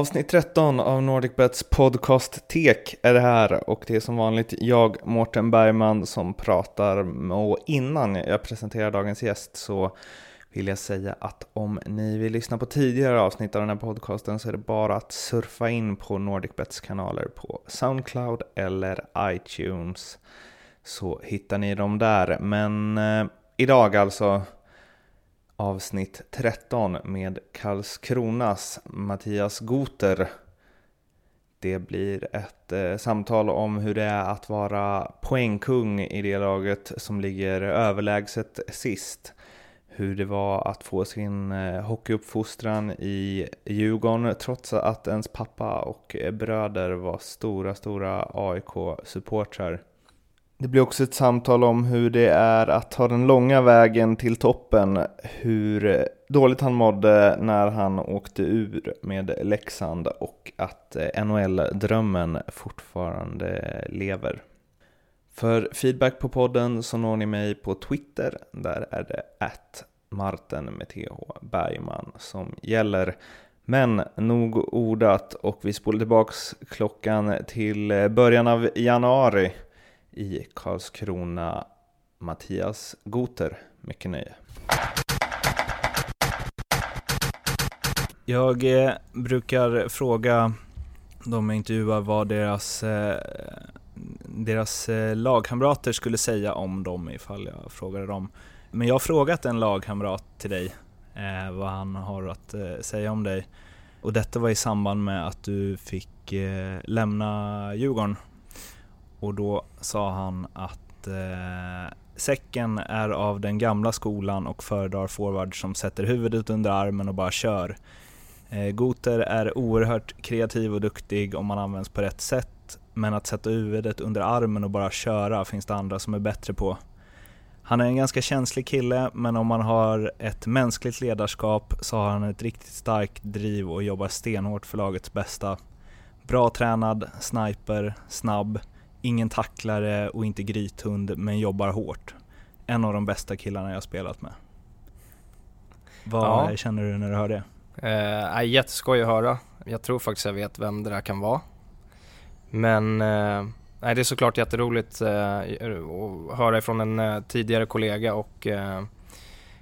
Avsnitt 13 av NordicBets podcast Tek är det här och det är som vanligt jag, Mårten Bergman, som pratar. Och innan jag presenterar dagens gäst så vill jag säga att om ni vill lyssna på tidigare avsnitt av den här podcasten så är det bara att surfa in på NordicBets kanaler på Soundcloud eller iTunes så hittar ni dem där. Men eh, idag alltså avsnitt 13 med Karlskronas Mattias Goter. Det blir ett eh, samtal om hur det är att vara poängkung i det laget som ligger överlägset sist. Hur det var att få sin eh, hockeyuppfostran i Djurgården trots att ens pappa och eh, bröder var stora, stora AIK-supportrar. Det blir också ett samtal om hur det är att ta den långa vägen till toppen, hur dåligt han mådde när han åkte ur med Leksand och att NHL-drömmen fortfarande lever. För feedback på podden så når ni mig på Twitter, där är det att Marten med TH Bergman som gäller. Men nog ordat och vi spolar tillbaks klockan till början av januari i Karlskrona, Mattias Goter. Mycket nöje. Jag eh, brukar fråga de jag intervjuar vad deras, eh, deras eh, lagkamrater skulle säga om dem ifall jag frågade dem. Men jag har frågat en lagkamrat till dig eh, vad han har att eh, säga om dig. Och detta var i samband med att du fick eh, lämna Djurgården och då sa han att eh, Säcken är av den gamla skolan och föredrar forward som sätter huvudet under armen och bara kör. Eh, Goter är oerhört kreativ och duktig om man används på rätt sätt, men att sätta huvudet under armen och bara köra finns det andra som är bättre på. Han är en ganska känslig kille, men om man har ett mänskligt ledarskap så har han ett riktigt starkt driv och jobbar stenhårt för lagets bästa. Bra tränad, sniper, snabb, ingen tacklare och inte grythund, men jobbar hårt. En av de bästa killarna jag spelat med. Vad ja. känner du när du hör det? Eh, jätteskoj att höra. Jag tror faktiskt jag vet vem det där kan vara. Men eh, nej, det är såklart jätteroligt eh, att höra ifrån en eh, tidigare kollega och eh,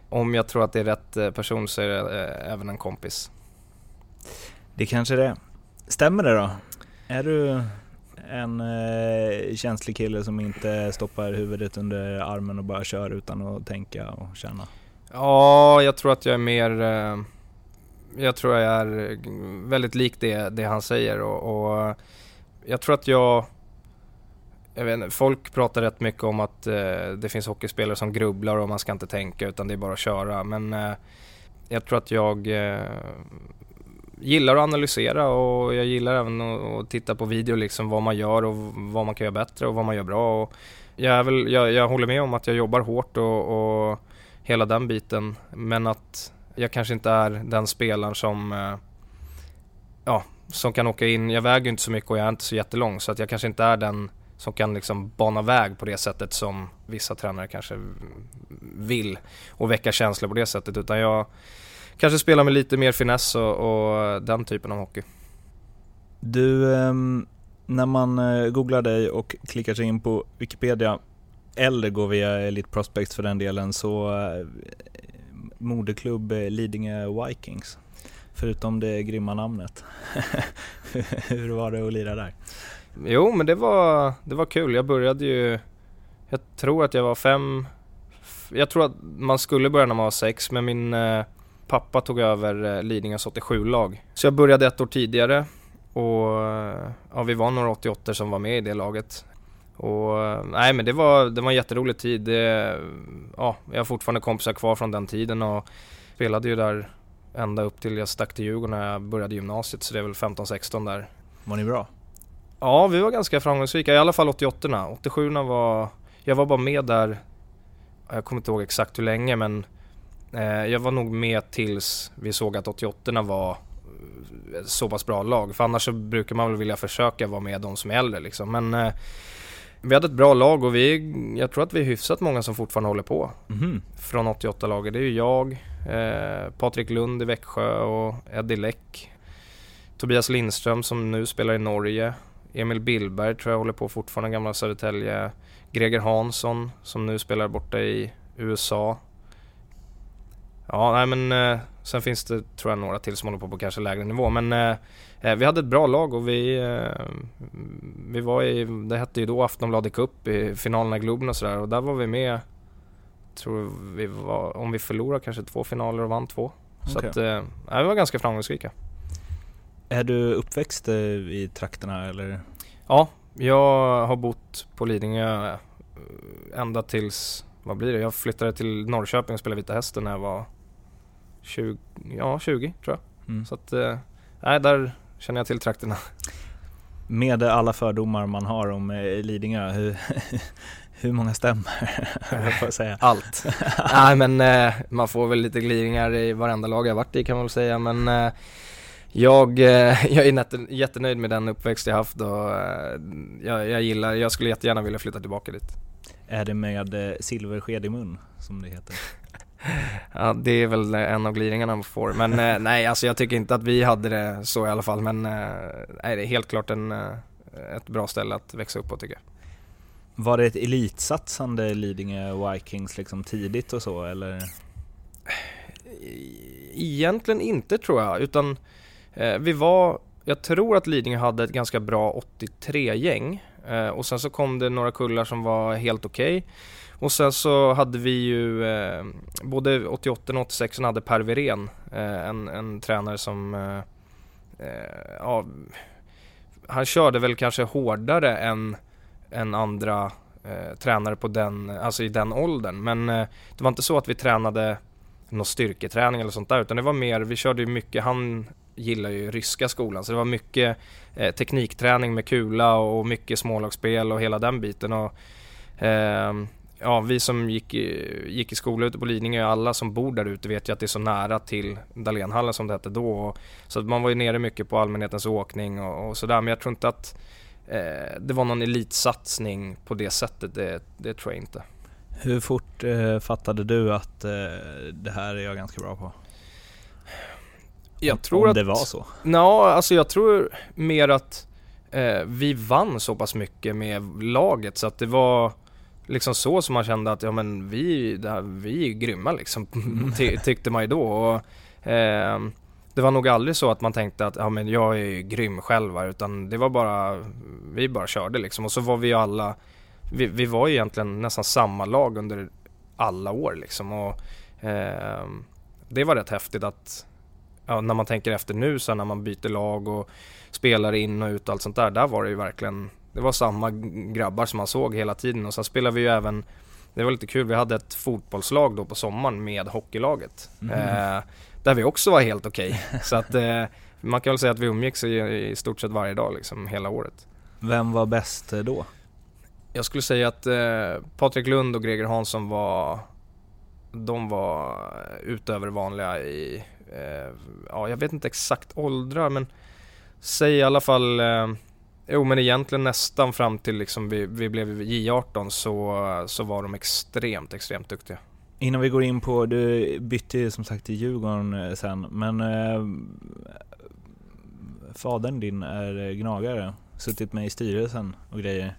om jag tror att det är rätt eh, person så är det eh, även en kompis. Det kanske det är. Stämmer det då? Är du en eh, känslig kille som inte stoppar huvudet under armen och bara kör utan att tänka och känna? Ja, jag tror att jag är mer... Eh, jag tror jag är väldigt lik det, det han säger och, och jag tror att jag... Jag vet inte, folk pratar rätt mycket om att eh, det finns hockeyspelare som grubblar och man ska inte tänka utan det är bara att köra. Men eh, jag tror att jag eh, gillar att analysera och jag gillar även att, titta på video liksom vad man gör och vad man kan göra bättre och vad man gör bra. Och jag, är väl, jag, jag håller med om att jag jobbar hårt och, och, hela den biten men att jag kanske inte är den spelaren som eh, ja, som kan åka in. Jag väger inte så mycket och jag är inte så jättelång så att jag kanske inte är den som kan liksom bana väg på det sättet som vissa tränare kanske vill och väcka känslor på det sättet utan jag kanske spela med lite mer finess och, och den typen av hockey. Du, ehm, när man eh, googlar dig och klickar sig in på Wikipedia eller går via Elite Prospects för den delen så eh, moderklubb eh, Lidingö Vikings. Förutom det grymma namnet. Hur var det att lira där? Jo men det var, det var kul. Jag började ju, jag tror att jag var fem, jag tror att man skulle börja när man var sex men min pappa tog över eh, Lidingös 87-lag. Så jag började ett år tidigare och eh, ja, vi var några 88 som var med i det laget. Och eh, nej men det var, det var en jätterolig tid. Det, ja, jag har fortfarande kompisar kvar från den tiden och spelade ju där ända upp till jag stack till Djurgården när jag började gymnasiet så det är väl 15-16 där. Var ni bra? Ja, vi var ganska framgångsrika. I alla fall 88 87 var, jag var bara med där, jag kommer inte ihåg exakt hur länge men jag var nog med tills vi såg att 88 var ett så pass bra lag. För annars så brukar man väl vilja försöka vara med de som är äldre liksom. Men eh, vi hade ett bra lag och vi, jag tror att vi är hyfsat många som fortfarande håller på. Mm. Från 88-laget. Det är ju jag, eh, Patrik Lund i Växjö och Eddie Läck. Tobias Lindström som nu spelar i Norge. Emil Billberg tror jag håller på fortfarande, gamla Södertälje. Greger Hansson som nu spelar borta i USA. Ja, nej men eh, sen finns det tror jag några till som håller på på kanske lägre nivå. Men eh, eh, vi hade ett bra lag och vi, eh, vi var i, det hette ju då Aftonbladet Cup i finalerna i Globen och sådär och där var vi med, tror vi var, om vi förlorade kanske två finaler och vann två. Så att, eh, nej, vi var ganska framgångsrika. Är du uppväxt eh, i trakterna eller? Ja, jag har bott på Lidingö ända tills, vad blir det? Jag flyttade till Norrköping och spelade Vita Hästen när jag var 20, ja 20 tror jag. Mm. Så att, eh, nej där känner jag till trakterna. Med alla fördomar man har om eh, Lidingö, hur, hur många stämmer? Får säga. Allt. nej men eh, man får väl lite glidningar i varenda lag jag varit i kan man väl säga men jag, jag är jättenöjd med den uppväxt jag haft och jag, jag gillar, jag skulle jättegärna vilja flytta tillbaka dit. Är det med silversked i mun som det heter? Ja, det är väl en av glidningarna man får. Men eh, nej, alltså jag tycker inte att vi hade det så i alla fall. Men eh, nej, det är helt klart en, eh, ett bra ställe att växa upp på tycker jag. Var det ett elitsatsande Lidingö Vikings liksom tidigt och så eller? E- Egentligen inte tror jag, utan eh, vi var, jag tror att Lidingö hade ett ganska bra 83-gäng. Eh, och sen så kom det några kullar som var helt okej. Och sen så hade vi ju, eh, både 88 och 86 hade Per Wirén, eh, en, en tränare som, eh, eh, ja, han körde väl kanske hårdare än, än andra eh, tränare på den, alltså i den åldern. Men eh, det var inte så att vi tränade någon styrketräning eller sånt där utan det var mer, vi körde ju mycket, han gillar ju ryska skolan så det var mycket eh, teknikträning med kula och mycket smålagsspel och hela den biten och eh, Ja, vi som gick i, gick i skola ute på Lidingö, alla som bor där ute vet ju att det är så nära till Dahlénhallen som det hette då. Så att man var ju nere mycket på allmänhetens åkning och, och sådär. Men jag tror inte att eh, det var någon elitsatsning på det sättet. Det, det tror jag inte. Hur fort eh, fattade du att eh, det här är jag ganska bra på? Jag Om- tror om att... det var så? Ja, alltså jag tror mer att eh, vi vann så pass mycket med laget så att det var liksom så som man kände att ja men vi, det här, vi är grymma liksom, ty, tyckte man ju då. Och, eh, det var nog aldrig så att man tänkte att ja men jag är ju grym själv va, utan det var bara, vi bara körde liksom och så var vi ju alla, vi, vi var ju egentligen nästan samma lag under alla år liksom och eh, det var rätt häftigt att ja, när man tänker efter nu så när man byter lag och spelar in och ut och allt sånt där. Där var det ju verkligen, det var samma grabbar som man såg hela tiden och sen spelade vi ju även det var lite kul, vi hade ett fotbollslag då på sommaren med hockeylaget. Mhm. Eh, där vi också var helt okej. Så att eh, man kan väl säga att vi umgicks i, i stort sett varje dag liksom hela året. Vem var bäst eh, då? Jag skulle säga att eh, Patrik Lund och Greger Hansson var De var utöver vanliga i eh, Ja, jag vet inte exakt åldrar men Säg i alla fall eh, Jo men egentligen nästan fram till liksom vi, vi blev J18 så, så var de extremt, extremt duktiga. Innan vi går in på, du bytte som sagt till Djurgården eh, sen, men eh, fadern din är gnagare, suttit med i styrelsen och grejer.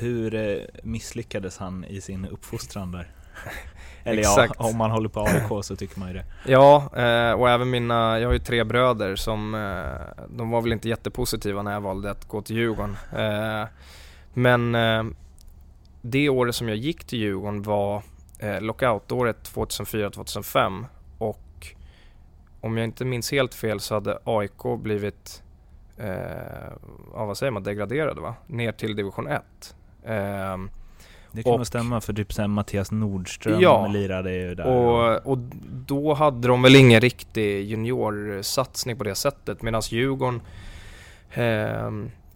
Hur eh, misslyckades han i sin uppfostran där? Eller Exakt. ja, om man håller på AIK så tycker man ju det. Ja, eh, och även mina, jag har ju tre bröder som, eh, de var väl inte jättepositiva när jag valde att gå till Djurgården. Eh, men det året som jag gick till Djurgården var lockoutåret 2004-2005 och om jag inte minns helt fel så hade AIK blivit, eh, ja vad säger man, degraderade va? Ner till division 1. Eh, Det kan Och- nog stämma för typ sen Mattias Nordström Ja. lirade ju där. Och, och då hade de väl ingen riktig juniorsatsning på det sättet medan Djurgården eh,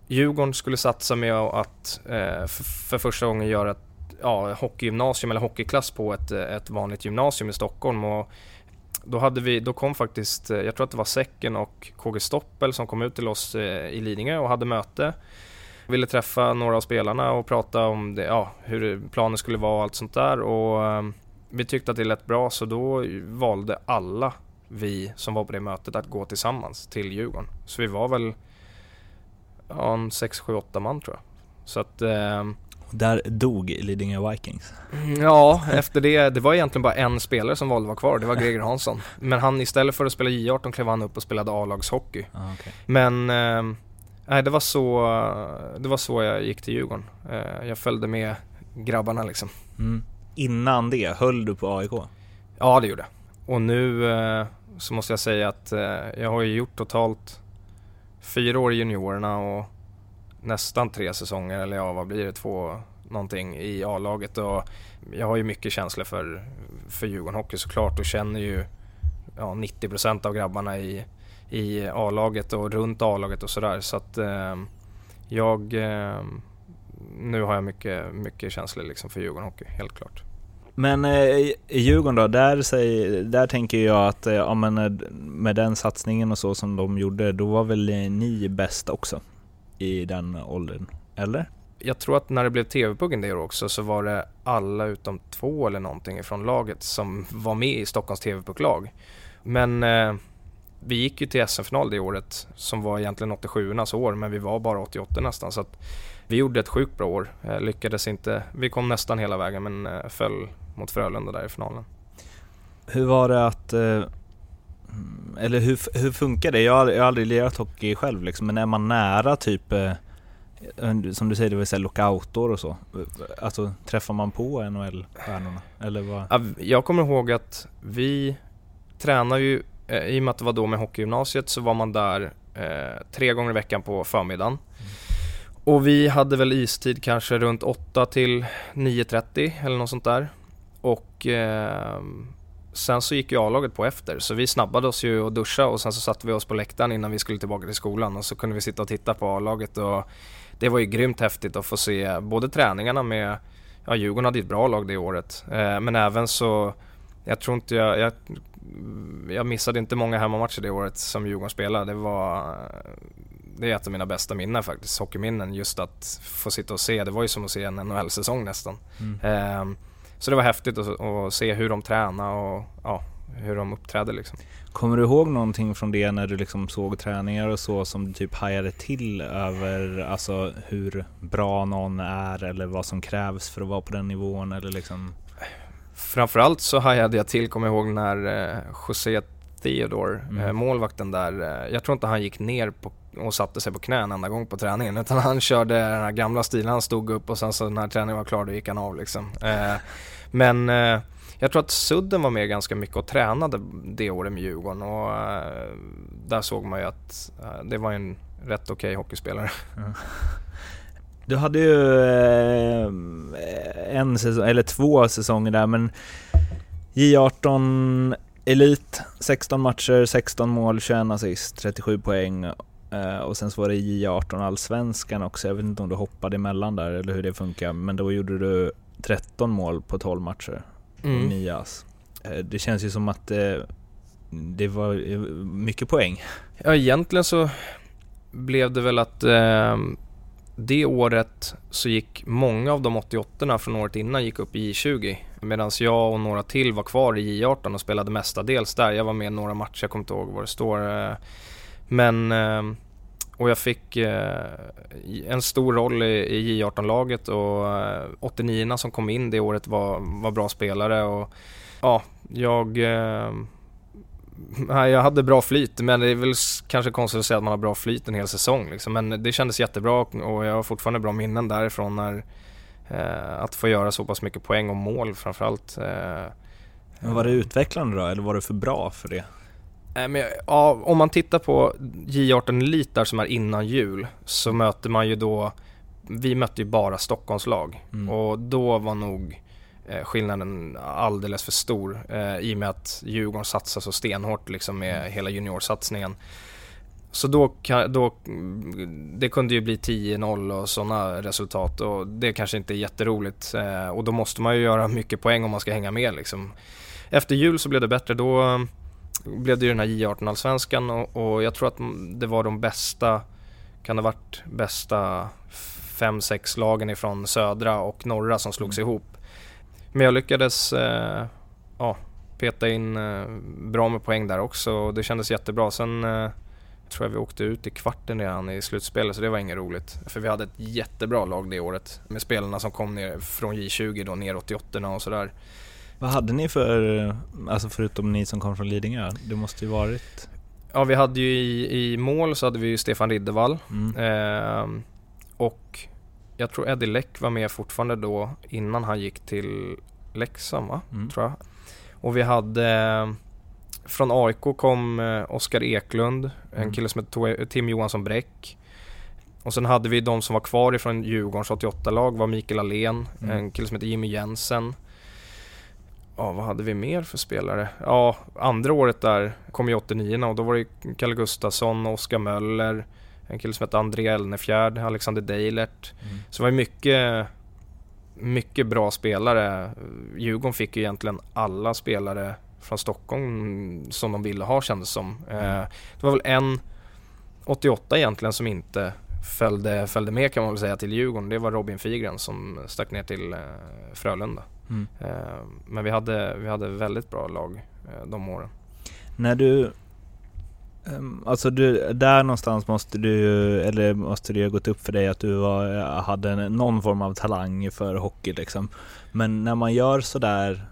Djurgården skulle satsa med att eh, för, för första gången göra ett ja, hockeygymnasium eller hockeyklass på ett, ett vanligt gymnasium i Stockholm. Och då, hade vi, då kom faktiskt, eh, jag tror att det var Säcken och KG Stoppel som kom ut till oss eh, i Lidingö och hade möte. Ville träffa några av spelarna och prata om det, ja, hur planen skulle vara och allt sånt där. Och, eh, vi tyckte att det lät bra så då valde alla vi som var på det mötet att gå tillsammans till Djurgården. Så vi var väl ja, en 6, 7, 8 man tror jag. Så att eh, Där dog Lidingö Vikings. Ja, efter det, det var egentligen bara en spelare som valde att vara kvar, det var Greger Hansson. Men han istället för att spela J18 klev han upp och spelade A-lagshockey. Ah, okay. Men eh, nej, det var så, det var så jag gick till Djurgården. Eh, jag följde med grabbarna liksom. mm. Innan det, höll du på AIK? Ja, det gjorde jag. Och nu eh, så måste jag säga att eh, jag har ju gjort totalt fyra år i juniorerna och nästan tre säsonger, eller ja vad blir det, två någonting i A-laget och jag har ju mycket känslor för, för Djurgården Hockey såklart och känner ju ja, 90% av grabbarna i, i A-laget och runt A-laget och sådär så att eh, jag eh, nu har jag mycket, mycket känslor liksom för Djurgården Hockey, helt klart. Men eh, i Djurgården då, där, säger, där tänker jag att eh, ja, men, eh, med den satsningen och så som de gjorde, då var väl ni bäst också i den åldern, eller? Jag tror att när det blev TV-puggen det år också så var det alla utom två eller någonting från laget som var med i Stockholms TV-pucklag. Men eh, vi gick ju till SM-final det året som var egentligen 87-ornas år men vi var bara 88 nästan så att vi gjorde ett sjukt bra år. Eh, lyckades inte, vi kom nästan hela vägen men eh, föll mot Frölunda där i finalen. Hur var det att eh, eller hur, hur funkar det? Jag har, jag har aldrig lirat hockey själv liksom, men är man nära typ som du säger, det vill säga lockoutår och så. Alltså träffar man på NHL-stjärnorna? Eller vad? Jag kommer ihåg att vi tränar ju, eh, i och med att det var då med hockeygymnasiet så var man där eh, tre gånger i veckan på förmiddagen. Mm. Och vi hade väl istid kanske runt 8 till 9.30 eller något sånt där. Och eh, sen så gick ju A-laget på efter så vi snabbade oss ju och duscha och sen så satte vi oss på läktaren innan vi skulle tillbaka till skolan och så kunde vi sitta och titta på A-laget och det var ju grymt häftigt att få se både träningarna med, ja Djurgården hade ju ett bra lag det året, eh, men även så, jag tror inte jag, jag, jag missade inte många hemmamatcher det året som Djurgården spelade. Det var, det är ett av mina bästa minnen faktiskt, hockeyminnen, just att få sitta och se, det var ju som att se en NHL-säsong nästan. Mm. Eh, så det var häftigt att, att, se hur de tränade och ja, hur de uppträdde liksom. Kommer du ihåg någonting från det när du liksom såg träningar och så som du typ hajade till över alltså hur bra någon är eller vad som krävs för att vara på den nivån eller liksom? Framförallt så hajade jag till, kommer jag ihåg när eh, José Theodore, mm. eh, målvakten där, eh, jag tror inte han gick ner på, och satte sig på knä en enda gång på träningen utan han körde den här gamla stilen, han stod upp och sen så när träningen var klar då gick han av liksom. Men jag tror att Sudden var med ganska mycket och tränade det året med Djurgården och där såg man ju att det var en rätt okej okay hockeyspelare. Mm. Du hade ju eh, en säsong, eller två säsonger där men J18 Elit, 16 matcher, 16 mål, 21 assist, 37 poäng och sen så var det J18 Allsvenskan också. Jag vet inte om du hoppade emellan där eller hur det funkar men då gjorde du 13 mål på 12 matcher mm. Nias. Eh, det känns ju som att det, eh, det var eh, mycket poäng. Ja, egentligen så blev det väl att eh, det året så gick många av de 88 från året innan gick upp i J20 medan jag och några till var kvar i J18 och spelade mestadels där. Jag var med några matcher, jag kommer inte ihåg vad det står. Eh, men eh, och jag fick eh, en stor roll i, J18-laget och 89 som kom in det året var, var bra spelare och ja, jag eh, jag hade bra flyt, men det är väl kanske konstigt att säga att man har bra flyt en hel säsong liksom. Men det kändes jättebra och jag har fortfarande bra minnen därifrån när eh, att få göra så pass mycket poäng och mål framförallt. Eh, men var det utvecklande då, eller var det för bra för det? Eh, men, ja, om man tittar på J18 Elite som är innan jul så möter man ju då, vi mötte ju bara Stockholmslag mm. och då var nog eh, skillnaden alldeles för stor eh, i och med att Djurgården satsar så stenhårt liksom med mm. hela juniorsatsningen. Så då, då, det kunde ju bli 10-0 och sådana resultat och det kanske inte är jätteroligt eh, och då måste man ju göra mycket poäng om man ska hänga med liksom. Efter jul så blev det bättre, då blev det ju den här J18-allsvenskan och, och, jag tror att det var de bästa, kan det ha varit bästa fem, sex lagen ifrån södra och norra som slogs mm. ihop. Men jag lyckades, eh, ja, peta in eh, bra med poäng där också och det kändes jättebra. Sen eh, tror jag vi åkte ut i kvarten redan i slutspelet så det var inget roligt. För vi hade ett jättebra lag det året med spelarna som kom ner från J20 då ner 88 och sådär. Vad hade ni för, alltså förutom ni som kom från Lidingö? Det måste ju varit... Ja, vi hade ju i, i mål så hade vi ju Stefan Riddervall. Mm. Eh, och jag tror Eddie Läck var med fortfarande då innan han gick till Leksand va? Mm. Tror jag. Och vi hade från AIK kom eh, Oskar Eklund, en Mm. kille som hette Tim Johansson Bräck. Och sen hade vi de som var kvar ifrån Djurgårdens 88-lag var Mikael Allén, Mm. en kille som heter Jimmy Jensen. Ja, vad hade vi mer för spelare? Ja, andra året där kom ju 89 och då var det Kalle Gustafsson, Oskar Möller, en kille som hette André Elnefjärd, Alexander Deilert. Mm. Så det var mycket, mycket bra spelare. Djurgården fick ju egentligen alla spelare från Stockholm som de ville ha kändes som. Eh, Det var väl en 88 egentligen som inte följde, följde med kan man väl säga till Djurgården. Det var Robin Figren som stack ner till eh, Frölunda. Mm. Eh, Men vi hade, vi hade väldigt bra lag de åren. När du... Ehm, alltså du, där någonstans måste du eller måste det ju ha gått upp för dig att du var, eh, hade någon form av talang för hockey liksom. Men när man gör sådär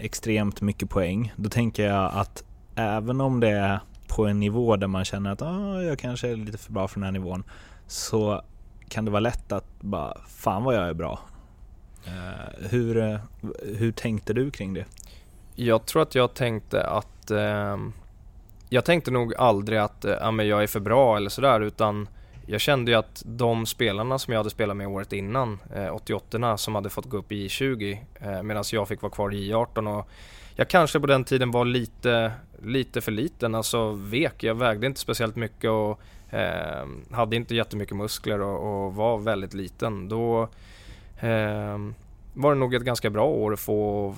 extremt mycket poäng, då tänker jag att även om det är på en nivå där man känner att ah, jag kanske är lite för bra för den här nivån, så kan det vara lätt att bara, fan vad jag är bra. Uh, hur, eh, hur tänkte du kring det? Jag tror att jag tänkte att ehm, jag tänkte nog aldrig att eh, ja, men jag är för bra eller sådär utan Jag kände ju att de spelarna som jag hade spelat med året innan, eh, 88 som hade fått gå upp i J20 eh, medan jag fick vara kvar i J18 och jag kanske på den tiden var lite, lite för liten, alltså vek. Jag vägde inte speciellt mycket och eh, hade inte jättemycket muskler och, och var väldigt liten. Då eh, var det nog ett ganska bra år att få,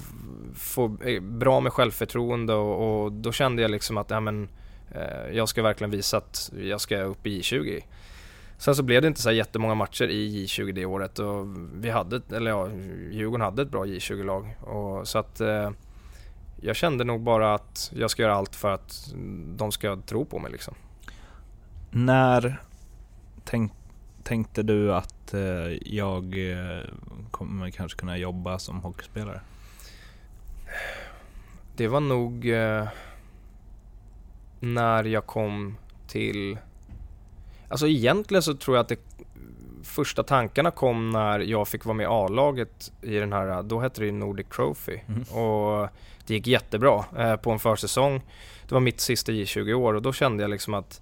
få eh, bra med självförtroende och, och då kände jag liksom att ja, men, eh, jag ska verkligen visa att jag ska upp i J20. Sen så blev det inte så här jättemånga matcher i J20 det året och vi hade, eller ja, Djurgården hade ett bra J20-lag. Så att eh, jag kände nog bara att jag ska göra allt för att de ska tro på mig liksom. När tänkte tänkte du att eh, jag eh, kommer kanske kunna jobba som hockeyspelare? Det var nog eh, när jag kom till... Alltså egentligen så tror jag att det första tankarna kom när jag fick vara med i A-laget i den här, då hette det Nordic Trophy. Mhm. Och det gick jättebra eh, på en försäsong. Det var mitt sista J20 år och då kände jag liksom att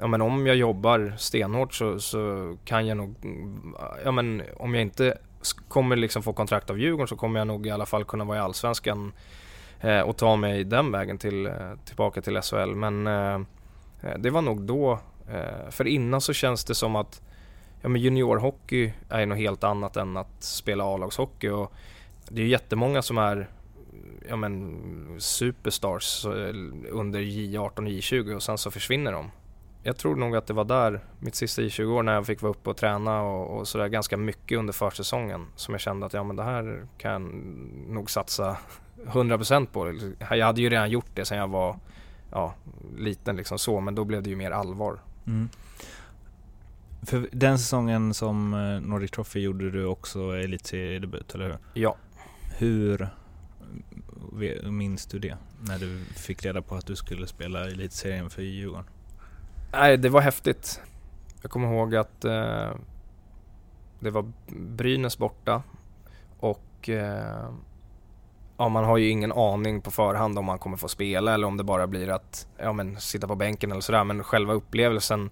ja, men om jag jobbar stenhårt så, så kan jag nog, ja men om jag inte kommer liksom få kontrakt av Djurgården så kommer jag nog i alla fall kunna vara i Allsvenskan eh, och ta mig den vägen till, eh, tillbaka till SHL. Men eh, eh, det var nog då, eh, för innan så känns det som att ja, men juniorhockey är något helt annat än att spela A-lagshockey. Och det är ju jättemånga som är ja, men, superstars eh, under J18 och J20 och sen så försvinner de. Jag tror nog att det var där, mitt sista J20 år, när jag fick vara uppe och träna och, och sådär ganska mycket under försäsongen som jag kände att ja men det här kan jag nog satsa 100% på. Jag hade ju redan gjort det sen jag var ja, liten liksom så, men då blev det ju mer allvar. Mm. För den säsongen som eh, Nordic Trophy gjorde du också elitseriedebut, eller hur? Ja. Hur ve- minns du det? När du fick reda på att du skulle spela i elitserien för Djurgården? Nej, det var häftigt. Jag kommer ihåg att eh, det var Brynäs borta och eh, ja, man har ju ingen aning på förhand om man kommer få spela eller om det bara blir att ja, men, sitta på bänken eller sådär. Men själva upplevelsen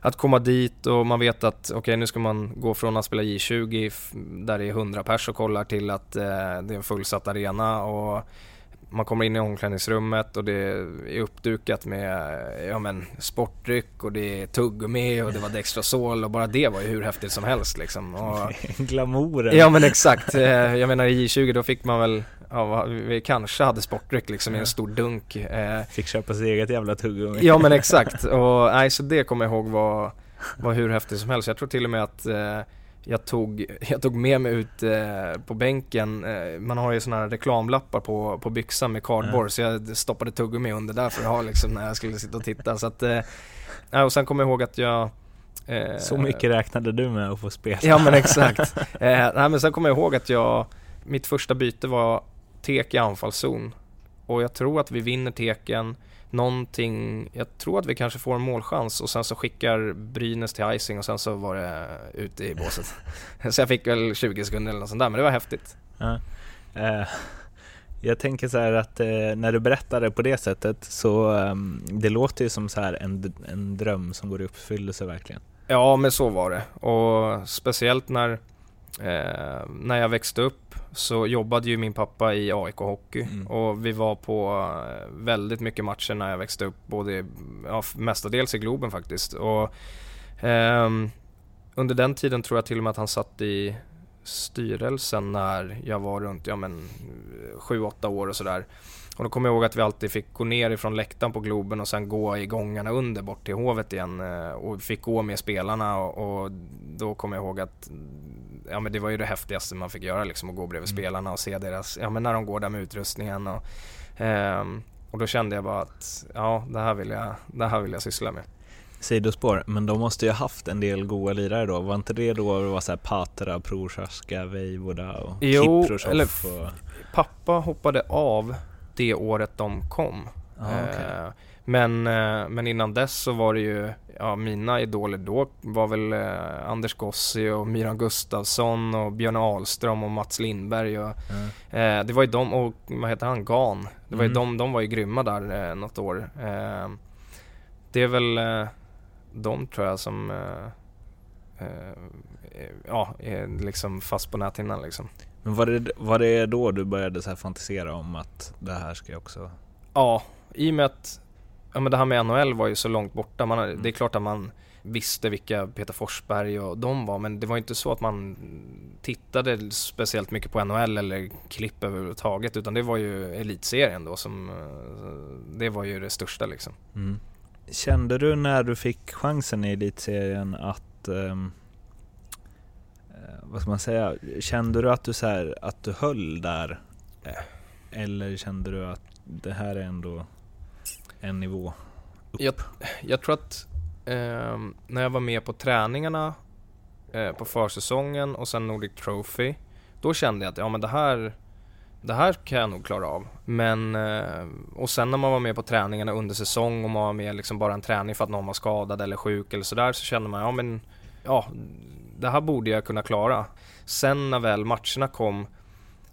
att komma dit och man vet att okej nu ska man gå från att spela J20 där det är 100 pers och kollar till att eh, det är en fullsatt arena och man kommer in i omklädningsrummet och det är uppdukat med ja, men, sportdryck och det är tuggummi och det var Dextrosol och bara det var ju hur häftigt som helst liksom. Och, Glamouren! ja men exakt, Eh, jag menar i J20 då fick man väl, ja, vi kanske hade sportdryck liksom i en stor dunk. Eh, Fick köpa sitt eget jävla tuggummi. Ja men exakt och nej så det kommer jag ihåg var, var hur häftigt som helst. Jag tror till och med att eh, jag tog, jag tog med mig ut eh, på bänken, eh, man har ju sådana här reklamlappar på, på byxan med cardboard mm. så jag stoppade tuggummi under där för att ha liksom när jag skulle sitta och titta. Så att, eh, och sen kommer jag ihåg att jag eh, Så mycket räknade du med att få spela? Ja men exakt. eh, nej, men sen kommer jag ihåg att jag, mitt första byte var tek i anfallszon och jag tror att vi vinner teken någonting, jag tror att vi kanske får en målchans och sen så skickar Brynäs till icing och sen så var det ute i båset. så jag fick väl 20 sekunder eller något sånt där, men det var häftigt. Ja. Uh, jag tänker så här att uh, när du berättar det på det sättet så um, det låter ju som så här en, en dröm som går i uppfyllelse verkligen. Ja, men så var det. Och speciellt när, uh, när jag växte upp så jobbade ju min pappa i AIK Hockey mm. och vi var på eh, väldigt mycket matcher när jag växte upp, både, ja, mestadels i Globen faktiskt. Och, eh, under den tiden tror jag till och med att han satt i styrelsen när jag var runt ja, men, 7-8 år och sådär. Och då kommer jag ihåg att vi alltid fick gå ner ifrån läktaren på Globen och sen gå i gångarna under bort till Hovet igen eh, och fick gå med spelarna och, och då kommer jag ihåg att ja, men det var ju det häftigaste man fick göra liksom att gå bredvid mm. spelarna och se deras, ja men när de går där med utrustningen och, eh, och då kände jag bara att ja, det här vill jag, det här vill jag syssla med. Sidospår, men de måste ju ha haft en del goa lirare då, var inte det då det var såhär Patra, Prochaska, Veivoda och jo, Kiprosov? eller och... pappa hoppade av det året de kom. Ah, okay. eh, men, eh, men innan dess så var det ju, ja mina idoler då var väl eh, Anders Gossi och Myran Gustafsson och Björn Ahlström och Mats Lindberg och mm. eh, det var ju de och vad heter han, Gan. Det var mm. ju de, de var ju grymma där eh, något år. Eh, det är väl eh, de tror jag som ja, är liksom fast på näthinnan liksom. Men var det, var det då du började så fantisera om att det här ska jag också? Ja, i och med att ja, men det här med NHL var ju så långt borta. Man, mm. Det är klart att man visste vilka Peter Forsberg och de var, men det var inte så att man tittade speciellt mycket på NHL eller klipp överhuvudtaget, utan det var ju elitserien då som, eh, det var ju det största liksom. Mm. Kände du när du fick chansen i elitserien att um, vad ska man säga, kände du att du, så här, att du höll där? Eller kände du att det här är ändå en nivå upp? Jag, jag tror att eh, när jag var med på träningarna eh, på försäsongen och sen Nordic Trophy, då kände jag att ja men det här det här kan jag nog klara av. Men, eh, och sen när man var med på träningarna under säsong och man var med liksom bara en träning för att någon var skadad eller sjuk eller sådär så kände man ja men ja, det här borde jag kunna klara. Sen när väl matcherna kom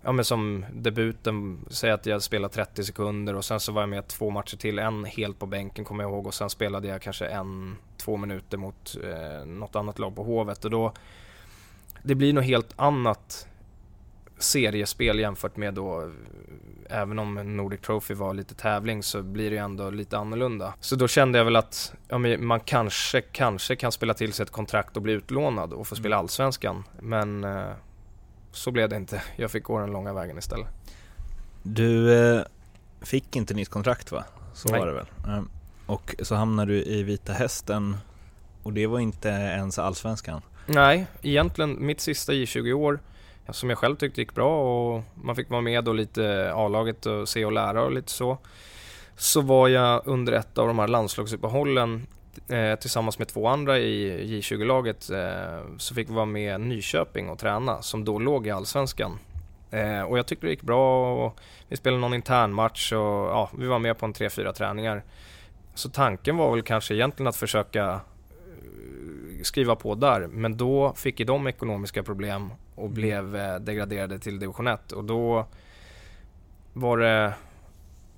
ja men som debuten, säg att jag spelade 30 sekunder och sen så var jag med två matcher till, en helt på bänken kommer jag ihåg och sen spelade jag kanske en, två minuter mot eh, något annat lag på Hovet och då det blir något helt annat seriespel jämfört med då, även om Nordic Trophy var lite tävling så blir det ju ändå lite annorlunda. Så då kände jag väl att ja, man kanske, kanske kan spela till sig ett kontrakt och bli utlånad och få spela mm. Allsvenskan. Men eh, så blev det inte. Jag fick gå den långa vägen istället. Du eh, fick inte nytt kontrakt va? Så Nej. var det väl? Mm. Och så hamnade du i Vita Hästen och det var inte ens Allsvenskan? Nej, egentligen mitt sista J20-år som jag själv tyckte gick bra och man fick vara med och lite A-laget och se och lära och lite så. Så var jag under ett av de här landslagsuppehållen eh, tillsammans med två andra i J20-laget eh, så fick vi vara med Nyköping och träna som då låg i Allsvenskan. Eh, och jag tyckte det gick bra och vi spelade någon intern match och ja, vi var med på en 3-4 träningar. Så tanken var väl kanske egentligen att försöka eh, skriva på där, men då fick ju de ekonomiska problem och mm. blev eh, degraderade till division 1 och då var det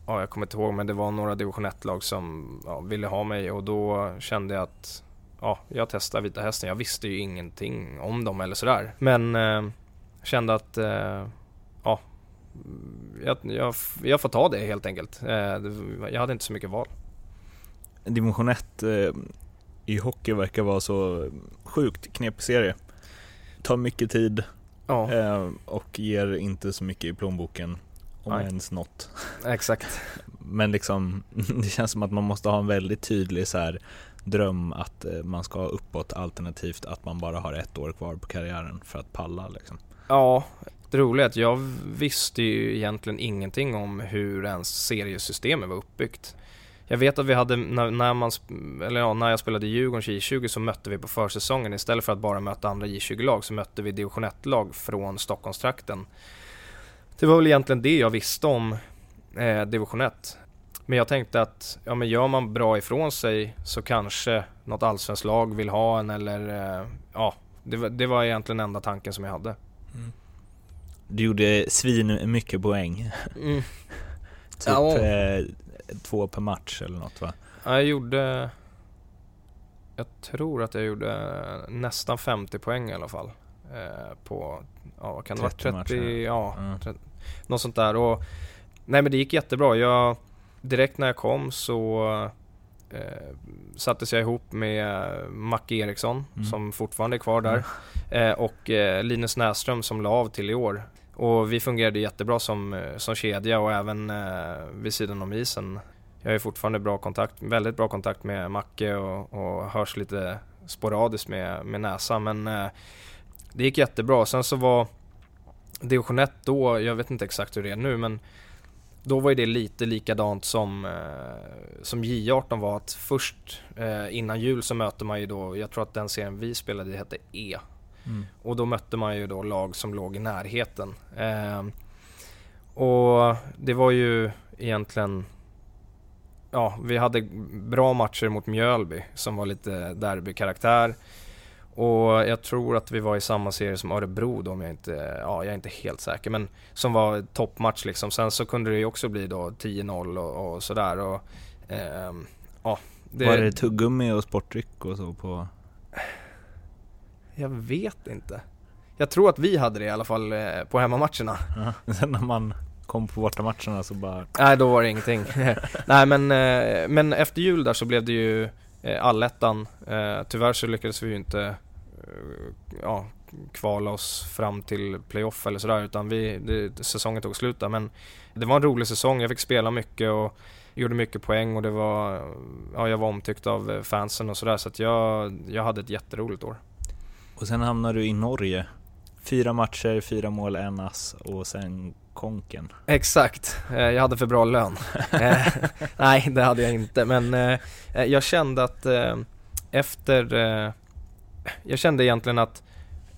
ja, jag kommer inte ihåg, men det var några division 1-lag som ja, ville ha mig och då kände jag att ja, jag testar Vita Hästen. Jag visste ju ingenting om dem eller sådär. Men eh, kände att eh, ja, jag, jag, jag, får ta det helt enkelt. Eh, jag hade inte så mycket val. Division 1 eh, i hockey verkar vara så sjukt knepig serie. Tar mycket tid ja. Eh, och ger inte så mycket i plånboken om Nej. ens något. Exakt. Men liksom, det känns som att man måste ha en väldigt tydlig så här, dröm att eh, man ska uppåt alternativt att man bara har ett år kvar på karriären för att palla liksom. Ja, det roliga är att jag visste ju egentligen ingenting om hur ens seriesystemet var uppbyggt. Jag vet att vi hade, när, när, man, eller ja, när jag spelade i Djurgårdens J20 så mötte vi på försäsongen istället för att bara möta andra J20-lag så mötte vi division 1-lag från Stockholmstrakten. Det var väl egentligen det jag visste om eh, division 1. Men jag tänkte att ja, men gör man bra ifrån sig så kanske något allsvenskt lag vill ha en eller eh, ja, det var, det var egentligen enda tanken som jag hade. Mm. Du gjorde svin mycket poäng. Mm. typ ja. eh, två per match eller något va? Ja, jag gjorde... Jag tror att jag gjorde nästan 50 poäng i alla fall. Eh, på, ja vad kan det vara, 30, matcher. ja, mm. 30, något sånt där. Och, nej men det gick jättebra. Jag, direkt när jag kom så eh, sattes jag ihop med Macke Eriksson mm. som fortfarande är kvar där. Mm. Eh, och eh, Linus Näström som la av till i år. Och vi fungerade jättebra som, eh, som kedja och även eh, vid sidan om isen. Jag har fortfarande bra kontakt, väldigt bra kontakt med Macke och, och hörs lite sporadiskt med, med Näsa men eh, det gick jättebra. Sen så var division 1 då, jag vet inte exakt hur det är nu men då var ju det lite likadant som, eh, som J18 var att först eh, innan jul så möter man ju då, jag tror att den serien vi spelade i hette E Mm. Och då mötte man ju då lag som låg i närheten. Eh, och det var ju egentligen Ja, vi hade bra matcher mot Mjölby som var lite derbykaraktär. Och jag tror att vi var i samma serie som Örebro då om jag inte, ja jag är inte helt säker men som var toppmatch liksom. Sen så kunde det ju också bli då 10-0 och, och, sådär och eh, ja. Det... Var det tuggummi och sportdryck och så på? Jag vet inte. Jag tror att vi hade det i alla fall eh, på hemmamatcherna. Ja, sen när man kom på bortamatcherna så bara... Nej, då var det ingenting. Nej, men, eh, men efter jul där så blev det ju eh, allettan. Tyvärr så lyckades vi ju inte ja, kvala oss fram till playoff eller sådär utan vi, det, säsongen tog slut där. Men det var en rolig säsong. Jag fick spela mycket och gjorde mycket poäng och det var, ja, jag var omtyckt av fansen och sådär så att jag, jag hade ett jätteroligt år. Och sen hamnar du i Norge. Fyra matcher, fyra mål, en ass och sen konken. Exakt, eh, jag hade för bra lön. Eh, nej, det hade jag inte, men eh, jag kände att efter... Jag kände egentligen att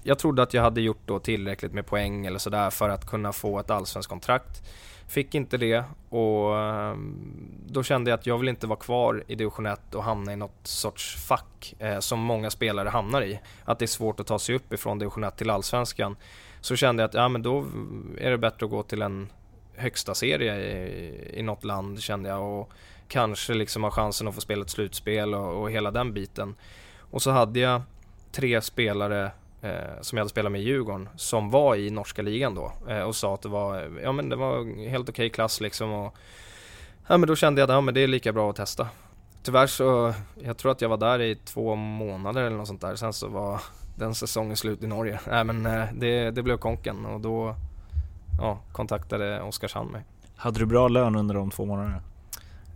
jag trodde att jag hade gjort då tillräckligt med poäng eller sådär för att kunna få ett allsvenskt kontrakt. Fick inte det och ehm, då kände jag att jag vill inte vara kvar i division 1 och hamna i något sorts fack eh, som många spelare hamnar i. Att det är svårt att ta sig upp ifrån division 1 till allsvenskan. Så kände jag att ja, men då är det bättre att gå till en högsta serie i, i något land kände jag och kanske liksom ha chansen att få spela ett slutspel och, och hela den biten. Och så hade jag tre spelare som jag hade spelat med i Djurgården som var i norska ligan då eh, och sa att det var, ja men det var helt okej okay klass liksom och ja men då kände jag att ja, men det är lika bra att testa. Tyvärr så, jag tror att jag var där i två månader eller något sånt där. Sen så var den säsongen slut i Norge. Nej men eh, det, det blev konken och då ja, kontaktade Oskarshamn mig. Hade du bra lön under de två månaderna?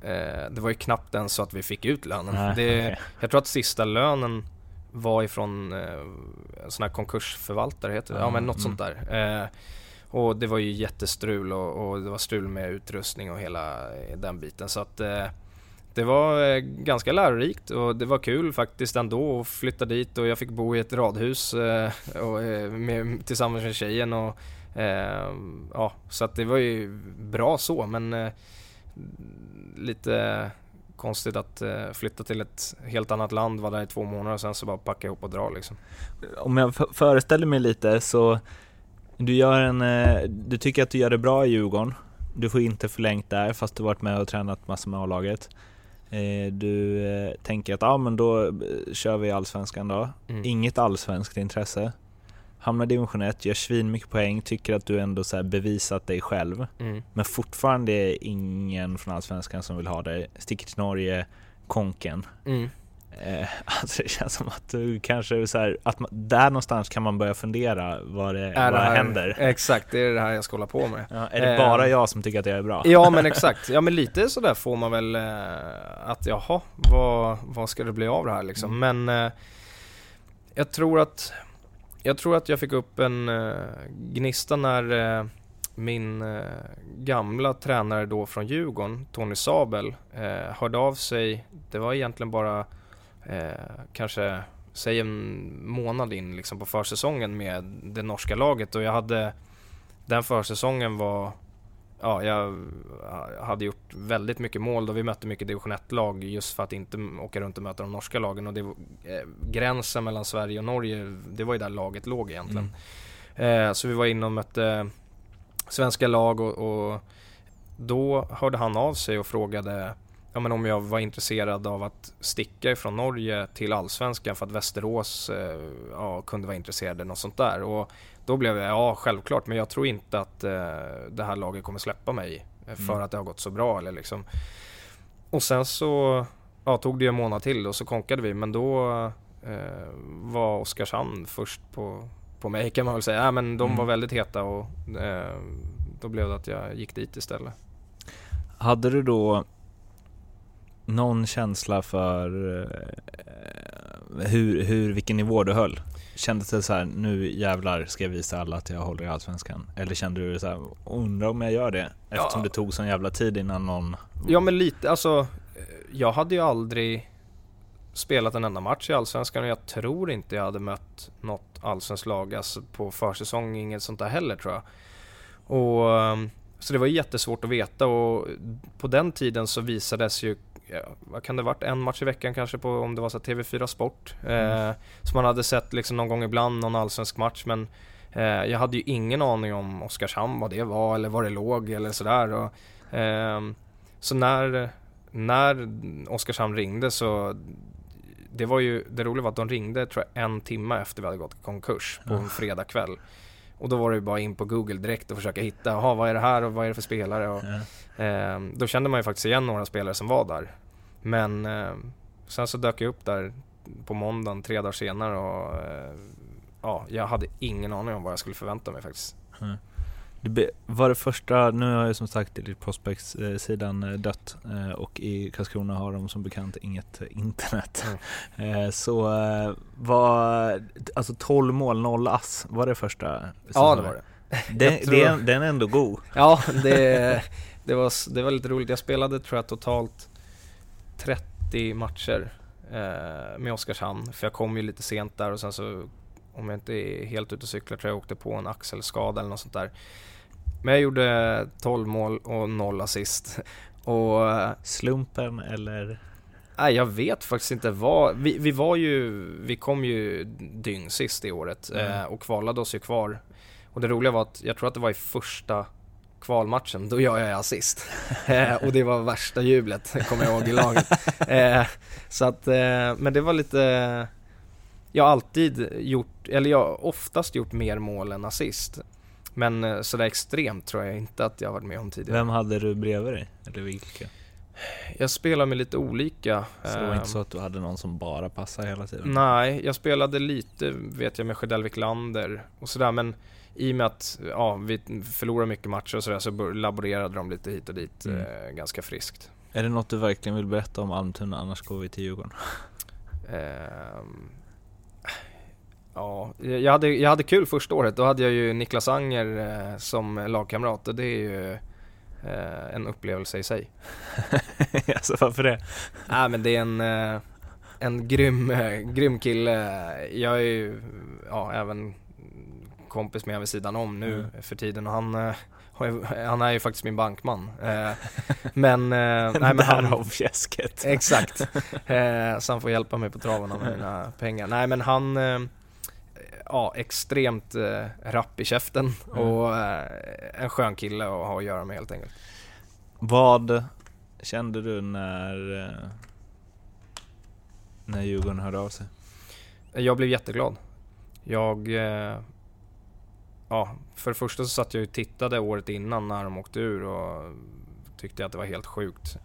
Eh, det var ju knappt ens så att vi fick ut lönen. Nej, det, okay. Jag tror att sista lönen var ifrån eh, sån här konkursförvaltare heter det, mm, ja men något mm. sånt där. Eh, och det var ju jättestrul och, och, det var strul med utrustning och hela eh, den biten så att eh, det var eh, ganska lärorikt och det var kul faktiskt ändå att flytta dit och jag fick bo i ett radhus eh, och, med, tillsammans med tjejen och ja, så att det var ju bra så men lite konstigt att eh, flytta till ett helt annat land, vara där i två månader och sen så bara packa ihop och dra liksom. Om jag föreställer mig lite så, du gör en, eh, du tycker att du gör det bra i Djurgården. Du får inte förlängt där fast du varit med och tränat massor med A-laget. Eh, du tänker att ja men då kör vi allsvenskan då. Mm. Inget allsvenskt intresse hamnar i division 1, gör svin mycket poäng, tycker att du ändå så bevisat dig själv. Mm. Men fortfarande är ingen från Allsvenskan som vill ha dig. Sticker till Norge, konken. Mm. Eh, alltså det känns som att du kanske så här, att man, där någonstans kan man börja fundera vad det, Är vad det här, händer. Exakt, det är det här jag ska hålla på med. Ja, är det Eh, bara jag som tycker att jag är bra? Ja men exakt, ja men lite sådär får man väl eh, att jaha, vad, vad ska det bli av det här liksom. Men eh, jag tror att jag tror att jag fick upp en eh, gnista när eh, min eh, gamla tränare då från Djurgården, Tony Sabel, eh, hörde av sig. Det var egentligen bara eh, kanske, säg en månad in liksom på försäsongen med det norska laget och jag hade den försäsongen var Ja, jag hade gjort väldigt mycket mål då vi mötte mycket division 1-lag just för att inte åka runt och möta de norska lagen och det, eh, gränsen mellan Sverige och Norge, det var ju där laget låg egentligen. Eh, så vi var inne och mötte svenska lag och, och då hörde han av sig och frågade ja, men om jag var intresserad av att sticka ifrån Norge till Allsvenskan för att Västerås eh, ja, kunde vara intresserade, något sånt där. Och då blev jag, ja självklart, men jag tror inte att eh, det här laget kommer släppa mig för Mm. att det har gått så bra. Eller liksom. Och sen så ja, tog det en månad till och så konkade vi, men då eh, var Oskarshamn först på, på mig kan man väl säga. Ja, men de Mm. var väldigt heta och eh, då blev det att jag gick dit istället. Hade du då någon känsla för eh, hur, hur, vilken nivå du höll? Kändes det så här, nu jävlar ska jag visa alla att jag håller i Allsvenskan? Eller kände du så här, undrar om jag gör det? Eftersom Ja. det tog sån jävla tid innan någon... Ja men lite, alltså jag hade ju aldrig spelat en enda match i Allsvenskan och jag tror inte jag hade mött något allsvenskt lag alltså på försäsong, inget sånt där heller tror jag. Och, ehm, så det var jättesvårt att veta och på den tiden så visades ju, vad kan det varit, en match i veckan kanske på om det var så här TV4 Sport. Eh, så man hade sett liksom någon gång ibland någon allsvensk match men eh, jag hade ju ingen aning om Oskarshamn, vad det var eller var det låg eller sådär. Och, ehm, så när, när Oskarshamn ringde så det var ju, det roliga var att de ringde tror jag en timme efter vi hade gått i konkurs på en fredagkväll. Och då var det ju bara in på Google direkt och försöka hitta, jaha vad är det här och vad är det för spelare? Och, Ja. eh, då kände man ju faktiskt igen några spelare som var där. Men eh, sen så dök jag upp där på måndagen tre dagar senare och eh, ja, jag hade ingen aning om vad jag skulle förvänta mig faktiskt. Det be- var det första, nu har ju som sagt Elite Prospects-sidan eh, dött eh, och i Karlskrona har de som bekant inget eh, internet. Eh, Så var, alltså 12 mål, 0 ass, var det första? Ja det var det. Det, det är, den är ändå god. Ja, det, det, var, det var lite roligt. Jag spelade tror jag totalt 30 matcher eh, med Oskarshamn. För jag kom ju lite sent där och sen så, om jag inte är helt ute och cyklar, tror jag åkte på en axelskada eller något sånt där. Men jag gjorde 12 mål och 0 assist. Och eh, Slumpen eller? nej, jag vet faktiskt inte vad. Vi, vi var ju, vi kom ju dyng sist i året eh, Mm. och kvalade oss ju kvar. Och det roliga var att jag tror att det var i första kvalmatchen, då gör jag assist. eh, och det var värsta jublet, kommer jag ihåg i laget. Eh, så att, eh, men det var lite, jag har alltid gjort, eller jag har oftast gjort mer mål än assist. Men sådär extremt tror jag inte att jag varit med om tidigare. Vem hade du bredvid dig? Eller vilka? Jag spelar med lite olika. Så det var inte så att du hade någon som bara passade hela tiden? Nej, jag spelade lite vet jag med Sjödell Wiklander och sådär men i och med att ja, vi förlorar mycket matcher och sådär så laborerade de lite hit och dit Mm. eh, ganska friskt. Är det något du verkligen vill berätta om Almtuna, annars går vi till Djurgården? Ehm, ja, jag hade, jag hade kul första året. Då hade jag ju Niklas Anger eh, som lagkamrat och det är ju eh, en upplevelse i sig. alltså varför det? Nej men det är en, eh, en grym, eh, grym kille. Jag är ju ja, även kompis med vid sidan om nu Mm. för tiden och han, eh, han är ju faktiskt min bankman. Eh, men, eh, nej, men han, fjäsket. Exakt. Eh, så han får hjälpa mig på traven med mina pengar. Nej men han, ja extremt eh, rapp i käften Mm. och eh, en skön kille att ha att göra med helt enkelt. Vad kände du när, eh, när Djurgården hörde av sig? Jag blev jätteglad. Jag, eh, ja för det första så satt jag och tittade året innan när de åkte ur och tyckte att det var helt sjukt.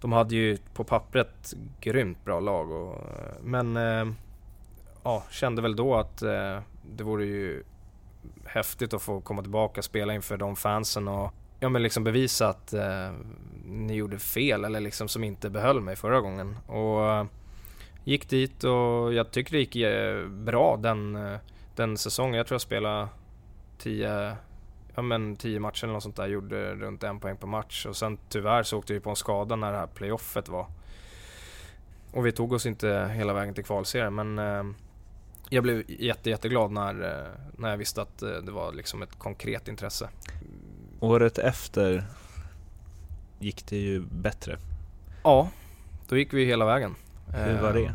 de hade ju på pappret grymt bra lag. Och, men eh, ja, kände väl då att eh, det vore ju häftigt att få komma tillbaka och spela inför de fansen och ja, men liksom bevisa att eh, ni gjorde fel eller liksom som inte behöll mig förra gången. Och eh, gick dit och jag tycker det gick eh, bra den, eh, den säsongen. Jag tror jag spelade 10 ja men 10 matcher eller något sånt där, gjorde runt en poäng per match och sen tyvärr så åkte vi på en skada när det här playoffet var. Och vi tog oss inte hela vägen till kvalserien men eh, jag blev jätte, jätteglad när, eh, när jag visste att eh, det var liksom ett konkret intresse. Året efter gick det ju bättre. Ja, då gick vi hela vägen. Hur var det? Eh,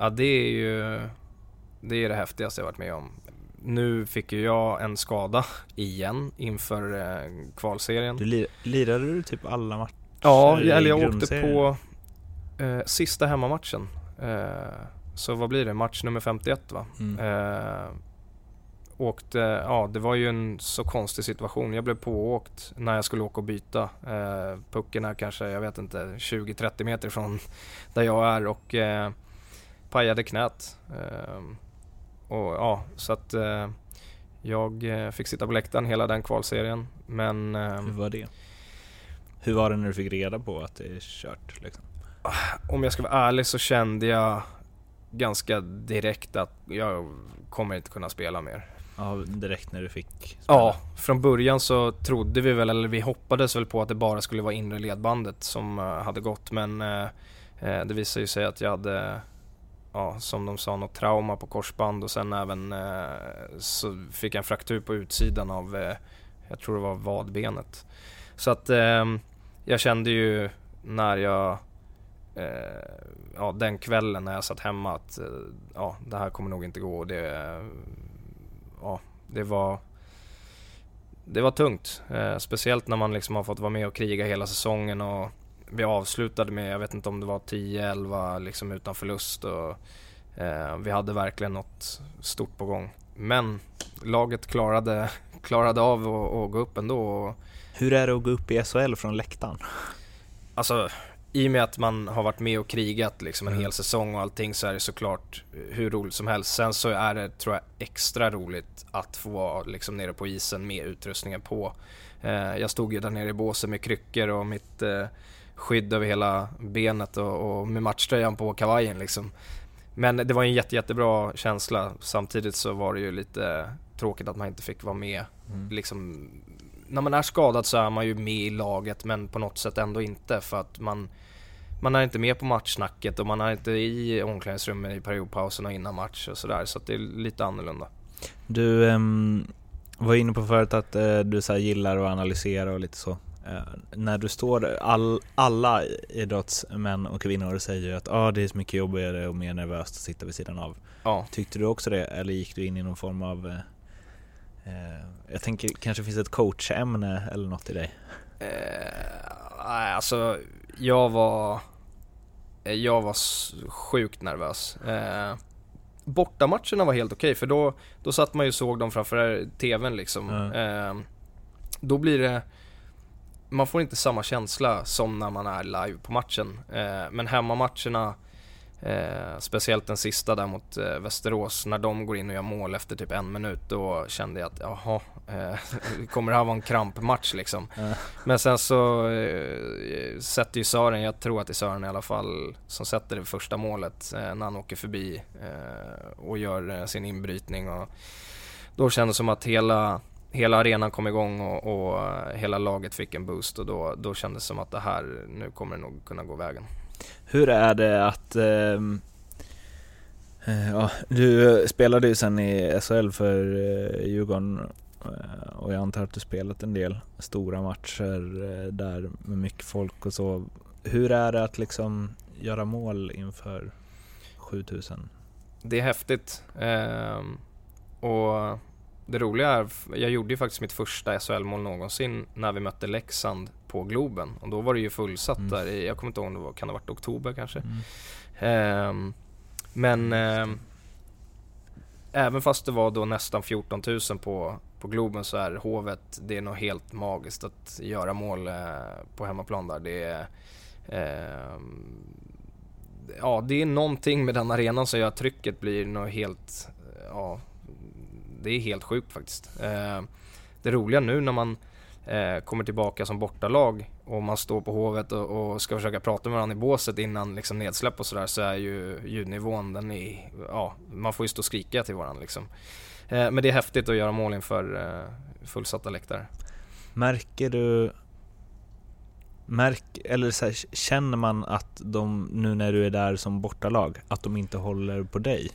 Ja, det är ju det, är det häftigaste jag varit med om. Nu fick ju jag en skada igen inför eh, kvalserien. Du lir, lirade du typ alla matcher Ja, eller jag åkte på eh, sista hemmamatchen. Eh, så vad blir det? Match nummer 51 va? Mm. Eh, åkte, ja det var ju en så konstig situation. Jag blev pååkt när jag skulle åka och byta. Eh, pucken är kanske, jag vet inte, 20-30 meter från där jag är och eh, pajade knät. Eh, och ja, så att eh, jag eh, fick sitta på läktaren hela den kvalserien. Men eh, Hur var det? Hur var det när du fick reda på att det är kört? Liksom? om jag ska vara ärlig så kände jag ganska direkt att jag kommer inte kunna spela mer. Ja, direkt när du fick spela? Ja, från början så trodde vi väl, eller vi hoppades väl på att det bara skulle vara inre ledbandet som eh, hade gått men eh, eh, det visade ju sig att jag hade, ja som de sa, något trauma på korsband och sen även eh, så fick jag en fraktur på utsidan av, eh, jag tror det var vadbenet. Så att eh, jag kände ju när jag eh, ja, den kvällen när jag satt hemma att eh, ja, det här kommer nog inte gå. Och det, eh, ja, det var det var tungt. Eh, speciellt när man liksom har fått vara med och kriga hela säsongen och vi avslutade med, jag vet inte om det var 10-11 liksom utan förlust och eh, vi hade verkligen något stort på gång. Men laget klarade, klarade av att, gå upp ändå. Och, Hur är det att gå upp i SHL från läktaren? Alltså, i och med att man har varit med och krigat liksom en Mm. hel säsong och allting så är det såklart hur roligt som helst. Sen så är det, tror jag, extra roligt att få vara liksom nere på isen med utrustningen på. Eh, jag stod ju där nere i båsen med kryckor och mitt eh, skydd över hela benet och, och med matchtröjan på kavajen liksom. Men det var en jätte, jättebra känsla. Samtidigt så var det ju lite tråkigt att man inte fick vara med Mm. liksom, när man är skadad så är man ju med i laget men på något sätt ändå inte för att man man är inte med på matchsnacket och man är inte i omklädningsrummet i periodpausen och innan match och sådär så att det är lite annorlunda. Du ehm, var inne på förut att eh, du så gillar att analysera och lite så. Eh, när du står, all, alla idrottsmän och kvinnor säger ju att ah, det är så mycket jobbigare och mer nervöst att sitta vid sidan av. Ja, Tyckte du också det eller gick du in i någon form av eh, eh, Jag tänker kanske finns ett coachämne eller något i dig? eh, alltså jag var eh, jag var sjukt nervös. Eh, bortamatcherna var helt okej för då, då satt man ju och såg dem framför TVn liksom. Ja. Eh, då blir det man får inte samma känsla som när man är live på matchen. Eh, men hemmamatcherna, eh, speciellt den sista där mot eh, Västerås, när de går in och gör mål efter typ en minut, då kände jag att jaha, eh, kommer det här vara en krampmatch liksom? Men sen så eh, sätter ju Sören, jag tror att det är Sören i alla fall, som sätter det första målet eh, när han åker förbi eh, och gör eh, sin inbrytning. Och då kändes det som att hela, hela arenan kom igång och, och eh, hela laget fick en boost och då, då kändes det som att det här, nu kommer det nog kunna gå vägen. Hur är det att ehm, eh, ja, Du spelade ju sen i SHL för eh, Djurgården eh, och jag antar att du spelat en del stora matcher eh, där med mycket folk och så. Hur är det att liksom göra mål inför 7000? Det är häftigt. Ehm, och det roliga är, jag gjorde ju faktiskt mitt första SHL-mål någonsin när vi mötte Leksand på Globen. Och då var det ju fullsatt Mm. där i, jag kommer inte ihåg om det var, kan det ha varit oktober kanske? Mm. Ehm, men ehm, även fast det var då nästan 14 000 på, på Globen så är Hovet, det är nog helt magiskt att göra mål eh, på hemmaplan där. Det är, eh, ja, det är någonting med den arenan som gör att trycket blir något helt, ja, det är helt sjukt faktiskt. Eh, det roliga nu när man eh, kommer tillbaka som bortalag och man står på Hovet och, och ska försöka prata med varandra i båset innan liksom nedsläpp och sådär så är ju ljudnivån, den är, ja, man får ju stå och skrika till varandra liksom. Eh, men det är häftigt att göra mål inför eh, fullsatta läktare. Märker du Märk, eller så här, känner man att de, nu när du är där som bortalag, att de inte håller på dig?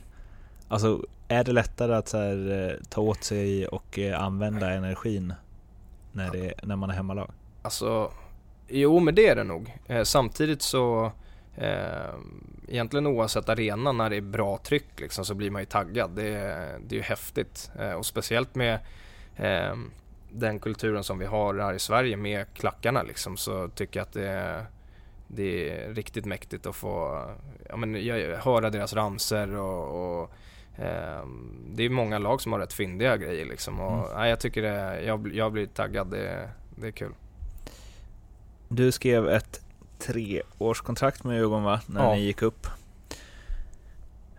Alltså, är det lättare att så här, eh, ta åt sig och eh, använda energin när, det, när man är hemmalag? Alltså, jo men det är det nog. Eh, samtidigt så, eh, egentligen oavsett arena när det är bra tryck liksom, så blir man ju taggad. Det, det är ju häftigt eh, och speciellt med eh, den kulturen som vi har här i Sverige med klackarna liksom, så tycker jag att det är, det är riktigt mäktigt att få ja, men, höra deras ramser och, och det är många lag som har rätt fyndiga grejer liksom. Och, mm. nej, jag tycker det, jag, jag blir taggad, det, det är kul. Du skrev ett treårskontrakt med Djurgården va, när ja. ni gick upp?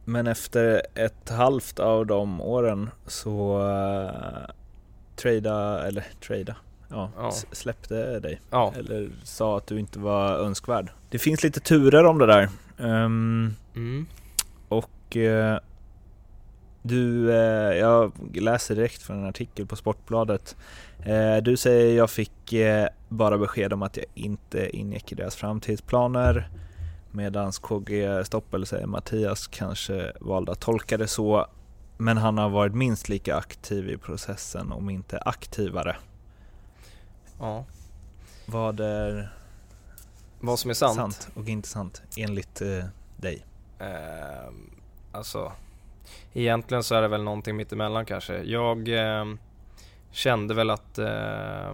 Men efter ett halvt av de åren så uh, trada, eller trada, ja, ja. släppte dig. Ja. Eller sa att du inte var önskvärd. Det finns lite turer om det där. Um, mm. Och uh, du, uh, jag läser direkt från en artikel på Sportbladet. Uh, du säger jag fick bara besked om att jag inte ingick i deras framtidsplaner. Medan KG Stoppel säger Mattias kanske valde att tolka det så men han har varit minst lika aktiv i processen, om inte aktivare. Ja. Vad är vad som är sant? sant och inte sant, enligt eh, dig? Eh, alltså, egentligen så är det väl någonting mittemellan kanske. Jag eh, kände väl att eh,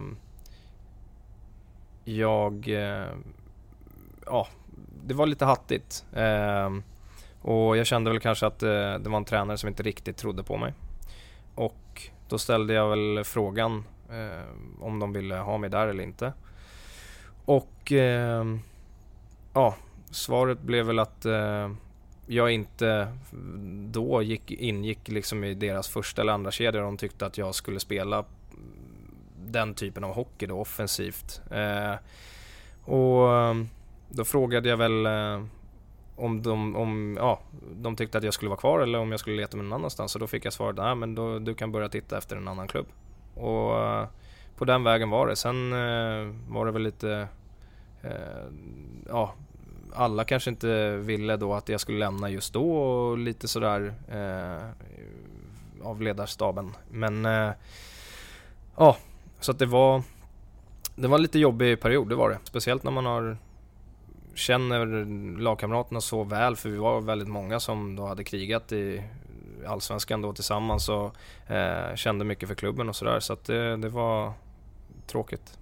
jag, eh, ja, det var lite hattigt. Ehm, och jag kände väl kanske att eh, det var en tränare som inte riktigt trodde på mig. Och då ställde jag väl frågan eh, om de ville ha mig där eller inte. Och eh, ja, svaret blev väl att eh, jag inte då gick, ingick liksom i deras första eller andra kedja. De tyckte att jag skulle spela den typen av hockey då, offensivt. Eh, och ehm, då frågade jag väl eh, om de, om, ja, de tyckte att jag skulle vara kvar eller om jag skulle leta mig någon annanstans. Så då fick jag svaret att men då, du kan börja titta efter en annan klubb. Och eh, på den vägen var det. Sen eh, var det väl lite, eh, ja, alla kanske inte ville då att jag skulle lämna just då och lite sådär eh, av ledarstaben. Men eh, ja, så att det var, det var en lite jobbig period, det var det. Speciellt när man har känner lagkamraterna så väl för vi var väldigt många som då hade krigat i Allsvenskan då tillsammans och eh, kände mycket för klubben och sådär så att det, det var tråkigt.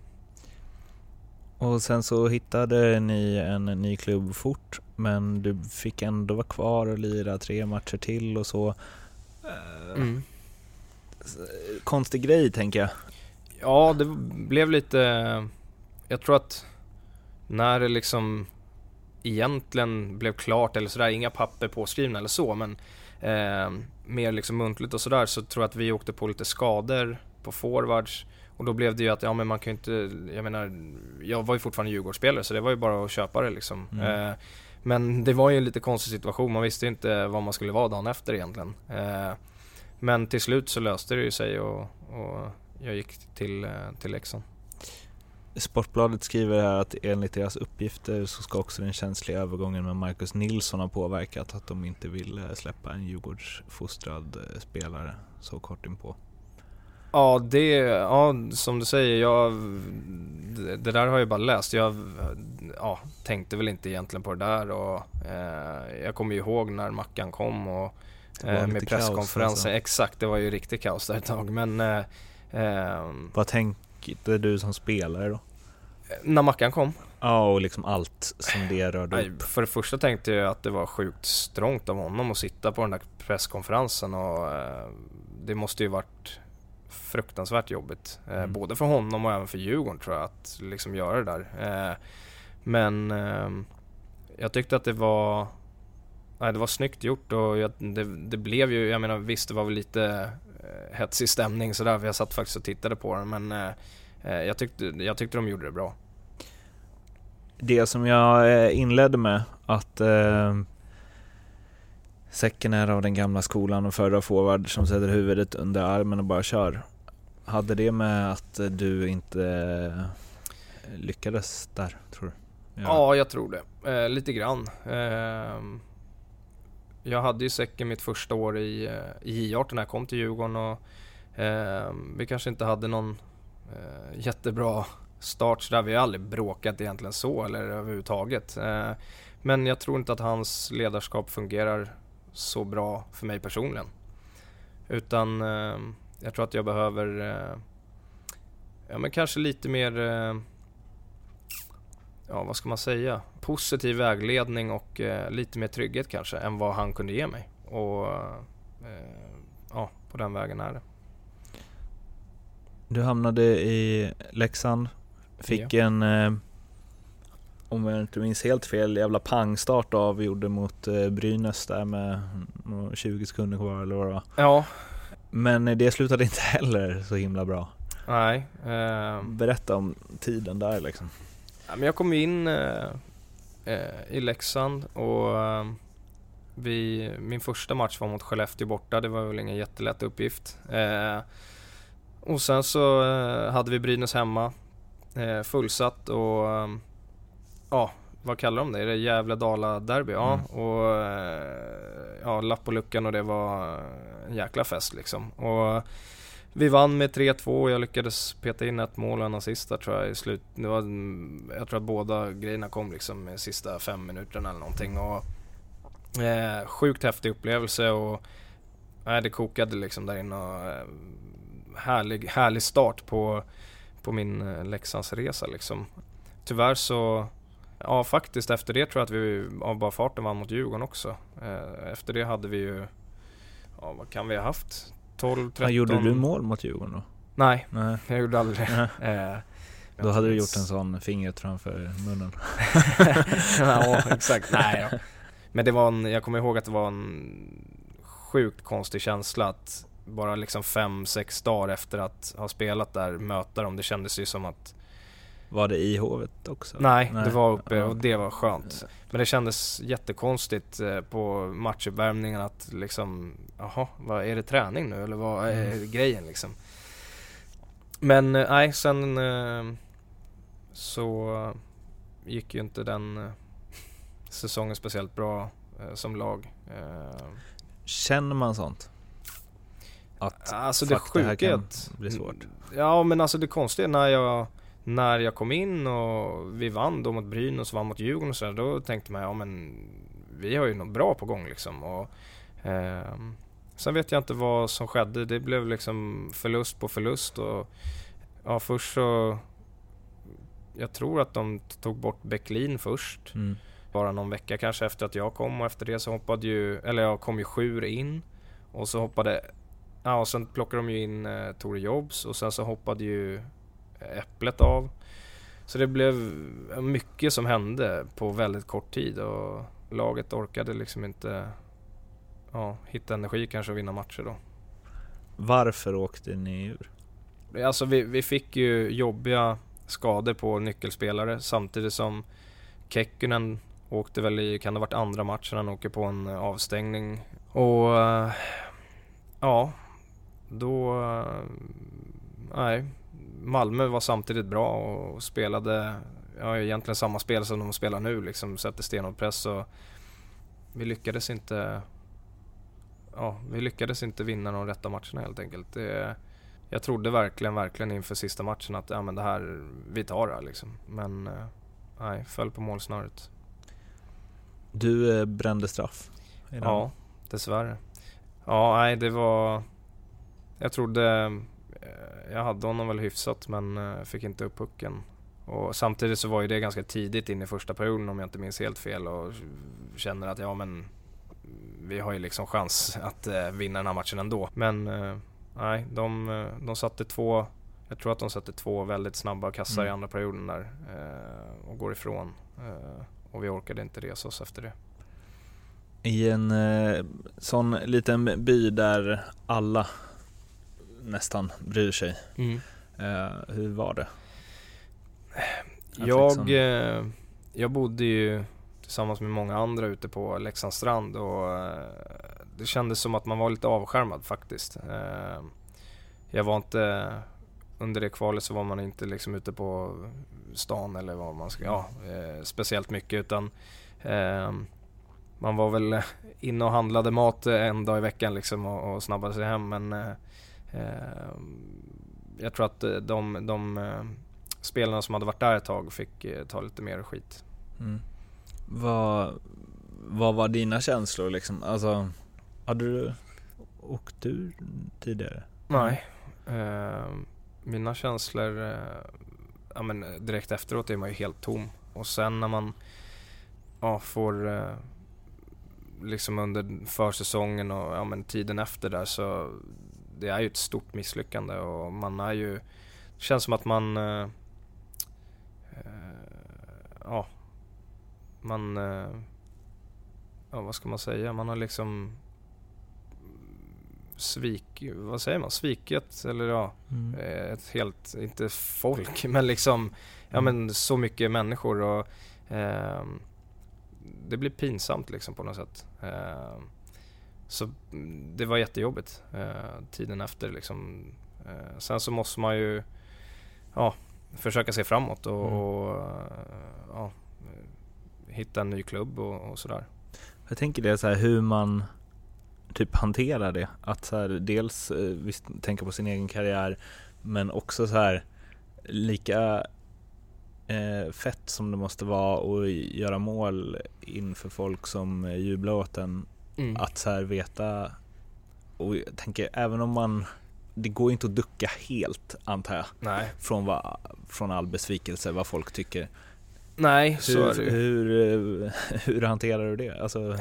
Och sen så hittade ni en ny klubb fort men du fick ändå vara kvar och lira tre matcher till och så. Eh, mm. Konstig grej tänker jag. Ja, det blev lite... Jag tror att när det liksom egentligen blev klart eller sådär, inga papper påskrivna eller så men eh, mer liksom muntligt och sådär så tror jag att vi åkte på lite skador på forwards och då blev det ju att, ja men man kan ju inte, jag menar, jag var ju fortfarande Djurgårdsspelare så det var ju bara att köpa det liksom. Mm. Eh, men det var ju en lite konstig situation, man visste ju inte vad man skulle vara dagen efter egentligen. Eh, men till slut så löste det ju sig och, och jag gick till, eh, till Leksand. Sportbladet skriver här att enligt deras uppgifter så ska också den känsliga övergången med Marcus Nilsson ha påverkat att de inte vill släppa en Djurgårdsfostrad eh, spelare så kort inpå. Ja, det, ja, som du säger, jag, det, där har jag bara läst. Jag ja, tänkte väl inte egentligen på det där och eh, jag kommer ju ihåg när Mackan kom och eh, med presskonferensen. Alltså. Exakt, det var ju riktigt kaos där ett tag. Men, eh, eh Vad tänkte du som spelare då? När Mackan kom? Ja, och liksom allt som det rörde Nej, upp. För det första tänkte jag att det var sjukt strångt av honom att sitta på den där presskonferensen och eh, det måste ju varit fruktansvärt jobbigt. Eh, mm. Både för honom och även för Djurgården tror jag att liksom göra det där. Eh, Men eh, jag tyckte att det var Nej, det var snyggt gjort och jag, det, det, blev ju, jag menar visst det var väl lite eh, hetsig stämning sådär för jag satt faktiskt och tittade på den men eh, eh, jag, tyckte, jag tyckte de gjorde det bra. Det som jag eh, inledde med att eh, Säcken är av den gamla skolan och förra forward som sätter huvudet under armen och bara kör. Hade det med att du inte eh, lyckades där, tror du? Ja, ja jag tror det. Eh, lite grann. Eh, jag hade ju Säcken mitt första år i, eh, i J18 när jag kom till Djurgården och eh, vi kanske inte hade någon eh, jättebra start så där. Vi har aldrig bråkat egentligen så eller överhuvudtaget. Eh, men jag tror inte att hans ledarskap fungerar så bra för mig personligen. Utan eh, jag tror att jag behöver eh, ja men kanske lite mer eh, ja vad ska man säga, positiv vägledning och eh, lite mer trygghet kanske än vad han kunde ge mig. Och eh, ja, på den vägen är det. Du hamnade i Leksand, fick ja. en, eh, om jag inte minns helt fel, jävla pangstart avgjorde mot eh, Brynäs där med 20 sekunder kvar eller vad det var. Ja. Men det slutade inte heller så himla bra. Nej. Eh, Berätta om tiden där liksom. Ja, men jag kom in eh, eh, i Leksand och eh, vi, min första match var mot Skellefteå borta. Det var väl ingen jättelätt uppgift. Eh, och sen så eh, hade vi Brynäs hemma, eh, fullsatt och ja, vad kallar de det? Är det Gävle-Dala-derby? Ja, mm. och ja, lapp på luckan och det var en jäkla fest liksom. Och vi vann med 3-2 och jag lyckades peta in ett mål och en assist där tror jag i slut. Det var, jag tror att båda grejerna kom liksom i sista fem minuterna eller någonting. Och, eh, sjukt häftig upplevelse och eh, det kokade liksom där inne. Och, eh, härlig, härlig start på, på min eh, Leksandsresa liksom. Tyvärr så Ja faktiskt efter det tror jag att vi av bara farten vann mot Djurgården också. Eh, efter det hade vi ju, ja vad kan vi ha haft? 12, 13. gjorde du mål mot Djurgården då? Nej, Nej. jag gjorde aldrig det. Eh, då hade du gjort en sån fingret framför munnen. ja, exakt. Nej, ja. Men det var en, jag kommer ihåg att det var en sjukt konstig känsla att bara liksom fem, sex dagar efter att ha spelat där möta dem. Det kändes ju som att var det i Hovet också? Nej, Nej. det var uppe och det var skönt. Men det kändes jättekonstigt eh, på matchuppvärmningen att liksom, jaha, vad är det träning nu eller vad är mm. grejen liksom? Men eh, nej, sen eh, så gick ju inte den säsongen speciellt bra som lag. Känner man sånt? Att alltså det sjuka det här kan bli svårt? Ja men alltså det konstiga när jag när jag kom in och vi vann då mot Brynäs vann mot Djurgården och sådär, då tänkte man ja men vi har ju något bra på gång liksom. Och, eh, sen vet jag inte vad som skedde. Det blev liksom förlust på förlust och ja först så jag tror att de tog bort Bäcklin först. Mm. Bara någon vecka kanske efter att jag kom och efter det så hoppade ju, eller jag kom ju Sjur in. Och så hoppade, ja och sen plockade de ju in eh, Tore Jobs och sen så hoppade ju Äpplet av. Så det blev mycket som hände på väldigt kort tid och laget orkade liksom inte ja, hitta energi kanske och vinna matcher då. Varför åkte ni ur? Alltså vi, vi fick ju jobbiga skador på nyckelspelare samtidigt som Kekkonen åkte väl i, kan det ha varit andra matchen han åker på en avstängning. Och ja, då... Nej, Malmö var samtidigt bra och spelade ja, egentligen samma spel som de spelar nu, liksom sätter stenhård press och vi lyckades inte ja, vi lyckades inte vinna de rätta matcherna helt enkelt. Det, jag trodde verkligen, verkligen inför sista matchen att ja, men det här, vi tar det här liksom. Men eh, nej, föll på målsnöret. Du eh, brände straff? Ja, dessvärre. Ja, nej det var... Jag trodde jag hade honom väl hyfsat men eh, fick inte upp pucken. Och samtidigt så var ju det ganska tidigt in i första perioden om jag inte minns helt fel och känner att ja men vi har ju liksom chans att eh, vinna den här matchen ändå. Men nej, de, de satte två, jag tror att de satte två väldigt snabba kassar mm. i andra perioden där och går ifrån. Eh, och vi orkade inte resa oss efter det. I en eh, sån liten by där alla nästan bryr sig. Mm. Eh, hur var det? Jag, liksom- eh, jag bodde ju tillsammans med många andra ute på Leksands strand och eh, det kändes som att man var lite avskärmad faktiskt. Eh, jag var inte, under det kvalet så var man inte liksom ute på stan eller vad man ska, ja, eh, speciellt mycket utan eh, man var väl inne och handlade mat en dag i veckan liksom och, och snabbade sig hem men jag tror att de, de eh, spelarna som hade varit där ett tag fick eh, ta lite mer skit. Mm. Vad, vad var dina känslor liksom? Alltså, hade du åkt ur tidigare? Nej. Eh, mina känslor, eh, ja men direkt efteråt är man ju helt tom. Och sen när man ja, får eh, liksom under försäsongen och ja, men tiden efter där så det är ju ett stort misslyckande och man är ju, det känns som att man eh, eh, ja, man, eh, ja vad ska man säga, man har liksom svik, vad säger man, svikit eller ja, Mm. eh, ett helt, inte folk, men liksom, ja Mm. men så mycket människor och ehm, det blir pinsamt liksom på något sätt. Ehm, så mm, det var jättejobbigt eh, tiden efter liksom. Eh, sen så måste man ju, ja, försöka se framåt och, Mm. och eh, ja, eh, hitta en ny klubb och, och sådär. Jag tänker det så här hur man typ hanterar det. Att så här, dels eh, visst, tänka på sin egen karriär men också så här lika eh, fett som det måste vara att göra mål inför folk som jublar åt en. Mm. Att så här veta och jag tänker även om man det går inte att ducka helt antar jag Nej, från, vad, från all besvikelse vad folk tycker. nej så är det Hur, ju. hur, eh, hur hanterar du det? Alltså,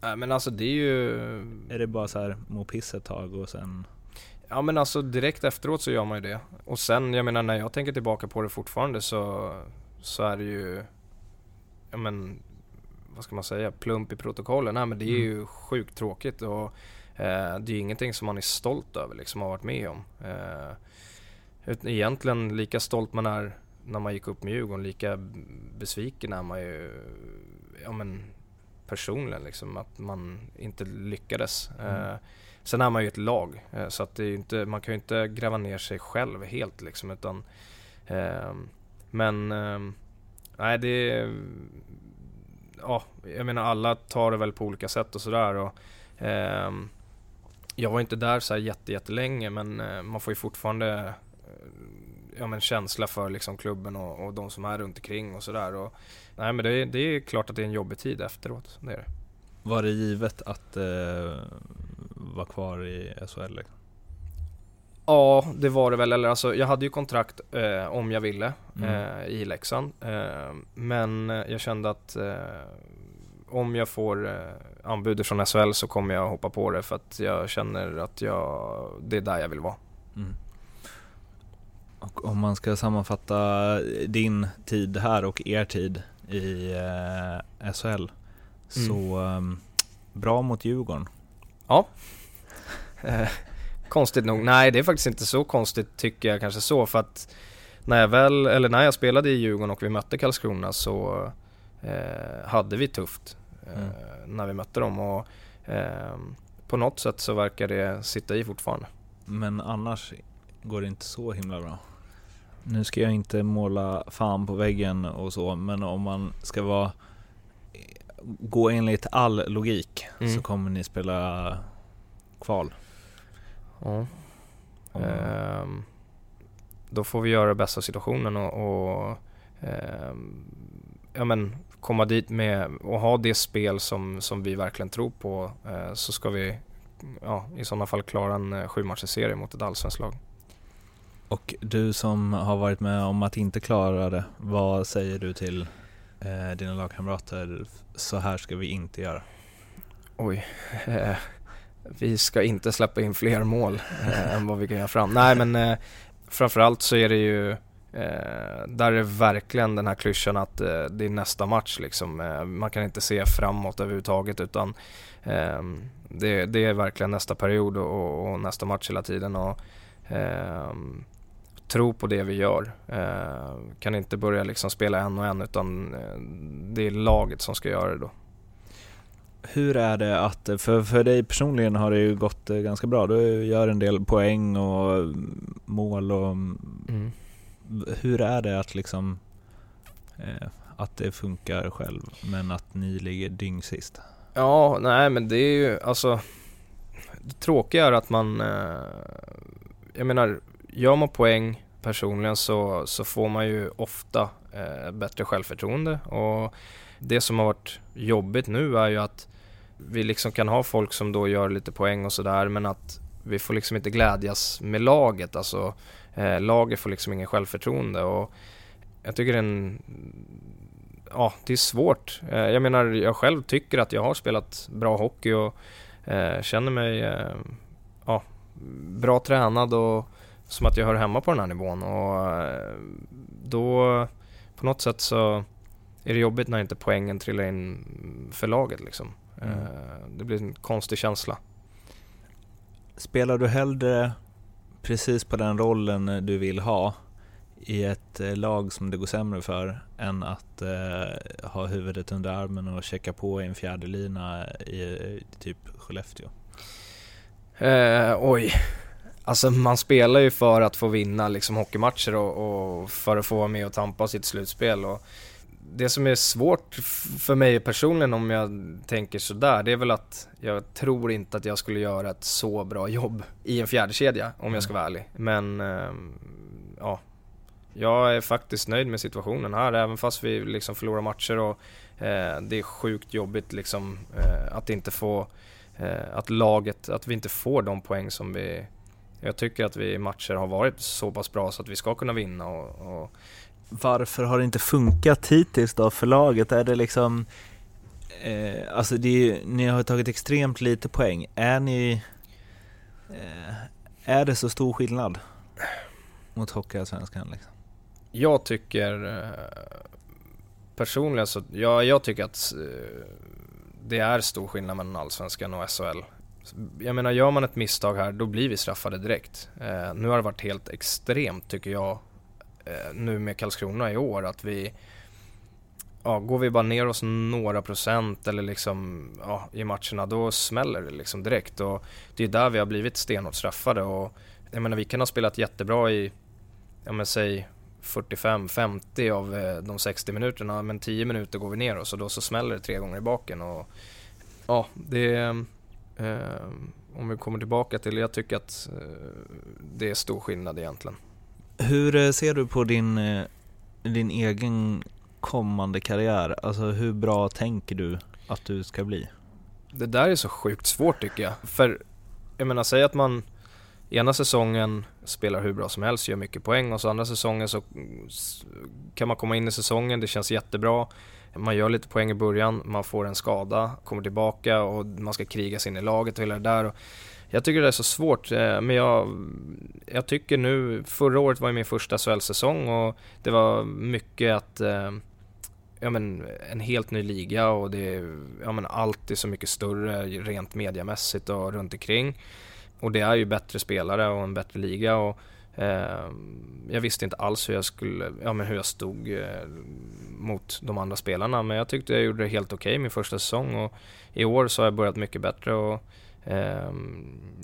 Nej, men alltså det är ju är det bara så här må piss ett tag och sen Ja men alltså direkt efteråt så gör man ju det. Och sen, jag menar när jag tänker tillbaka på det fortfarande så, så är det ju, ja men, vad ska man säga, plump i protokollen. Nej men det är Mm. ju sjukt tråkigt och eh, det är ju ingenting som man är stolt över liksom, har varit med om. Eh, egentligen lika stolt man är när man gick upp med Djurgården, lika besviken är man ju, ja men personligen liksom, att man inte lyckades. Mm. Eh, Sen är man ju ett lag eh, så att det är inte, man kan ju inte gräva ner sig själv helt liksom utan ehm, Men ehm, Nej det är, Ja, jag menar alla tar det väl på olika sätt och sådär och ehm, Jag var inte där så här jätte, jättelänge men eh, man får ju fortfarande eh, Ja men känsla för liksom klubben och, och de som är runt omkring och sådär Nej men det är, det är klart att det är en jobbig tid efteråt, det är det. Var det givet att eh, vara kvar i SHL? Liksom? Ja, det var det väl. Eller alltså, jag hade ju kontrakt eh, om jag ville Mm. eh, i Leksand. Eh, men eh, jag kände att eh, om jag får eh, anbud från SHL så kommer jag hoppa på det för att jag känner att jag, det är där jag vill vara. Mm. Och om man ska sammanfatta din tid här och er tid i eh, SHL så ehm, bra mot Djurgården. Eh, konstigt nog, nej det är faktiskt inte så konstigt tycker jag kanske så för att när jag väl, eller när jag spelade i Djurgården och vi mötte Karlskrona så eh, hade vi tufft eh, Mm. när vi mötte dem och eh, på något sätt så verkar det sitta i fortfarande. Men annars går det inte så himla bra. Nu ska jag inte måla fan på väggen och så, men om man ska vara gå enligt all logik Mm. så kommer ni spela kval. Ja. Om- Ehm, då får vi göra det bästa av situationen och, och ehm, ja, men komma dit med och ha det spel som, som vi verkligen tror på eh, så ska vi ja, i sådana fall klara en eh, sju serie mot ett allsvenskt lag. Och du som har varit med om att inte klara det, vad säger du till eh, dina lagkamrater? Så här ska vi inte göra. Oj. Vi ska inte släppa in fler mål eh, än vad vi kan göra fram. Nej men eh, framförallt så är det ju Eh, där är verkligen den här klyschan att eh, det är nästa match liksom. Eh, man kan inte se framåt överhuvudtaget utan ehm, det, det, är verkligen nästa period och, och nästa match hela tiden. Och, ehm, tro på det vi gör. Eh, kan inte börja liksom spela en och en utan eh, det är laget som ska göra det då. Hur är det att, för, för dig personligen har det ju gått eh, ganska bra. Du gör en del poäng och mål och mm. Hur är det att liksom eh, att det funkar själv men att ni ligger dyngsist? Ja, nej men det är ju alltså Det tråkiga är att man eh, Jag menar, gör man poäng personligen så, så får man ju ofta eh, bättre självförtroende och det som har varit jobbigt nu är ju att vi liksom kan ha folk som då gör lite poäng och sådär men att vi får liksom inte glädjas med laget. Alltså eh, laget får liksom ingen självförtroende och jag tycker det är en Ja, det är svårt. Eh, jag menar, jag själv tycker att jag har spelat bra hockey och eh, känner mig eh, ja, bra tränad och som att jag hör hemma på den här nivån och eh, då på något sätt så är det jobbigt när inte poängen trillar in för laget liksom. Mm. Eh, det blir en konstig känsla. Spelar du hellre precis på den rollen du vill ha i ett eh, lag som det går sämre för än att eh, ha huvudet under armen och checka på i en fjärde lina i, i typ Skellefteå? Eh, oj, Alltså man spelar ju för att få vinna liksom hockeymatcher och, och för att få vara med och tampa sitt slutspel. Och det som är svårt för mig personligen om jag tänker sådär, det är väl att jag tror inte att jag skulle göra ett så bra jobb i en fjärde kedja om jag ska vara ärlig. Men ehm, ja, jag är faktiskt nöjd med situationen här även fast vi liksom förlorar matcher och eh, det är sjukt jobbigt liksom eh, att inte få, eh, att laget, att vi inte får de poäng som vi jag tycker att vi i matcher har varit så pass bra så att vi ska kunna vinna och, och... Varför har det inte funkat hittills då för laget? Är det liksom eh, Alltså det är, ni har tagit extremt lite poäng. Är ni eh, Är det så stor skillnad mot Hockeyallsvenskan liksom? Jag tycker eh, personligen så, ja, jag tycker att eh, det är stor skillnad mellan Allsvenskan och SHL jag menar, gör man ett misstag här, då blir vi straffade direkt. Eh, nu har det varit helt extremt, tycker jag, Eh, nu med Karlskrona i år, att vi Ja, går vi bara ner oss några procent eller liksom ja, i matcherna då smäller det liksom direkt. Och det är där vi har blivit stenhårt straffade. Och jag menar vi kan ha spelat jättebra i, ja men säg 45-50 av eh, de 60 minuterna men 10 minuter går vi ner oss och då så smäller det tre gånger i baken. Och ja, det Eh, om vi kommer tillbaka till, jag tycker att eh, det är stor skillnad egentligen. Hur eh, ser du på din, eh, din egen kommande karriär? Alltså hur bra tänker du att du ska bli? Det där är så sjukt svårt tycker jag. För jag menar, säg att man ena säsongen spelar hur bra som helst, gör mycket poäng och så andra säsongen så kan man komma in i säsongen, det känns jättebra man gör lite poäng i början, man får en skada, kommer tillbaka och man ska kriga sig in i laget och hela det där. Jag tycker det är så svårt, eh, men jag, jag tycker nu, förra året var ju min första SHL-säsong och det var mycket att eh, ja, men, en helt ny liga och det ja, men, allt är så mycket större rent mediamässigt och runt omkring. Och det är ju bättre spelare och en bättre liga. Och, eh, jag visste inte alls hur jag skulle, ja men hur jag stod eh, mot de andra spelarna men jag tyckte jag gjorde det helt okej okay min första säsong och i år så har jag börjat mycket bättre och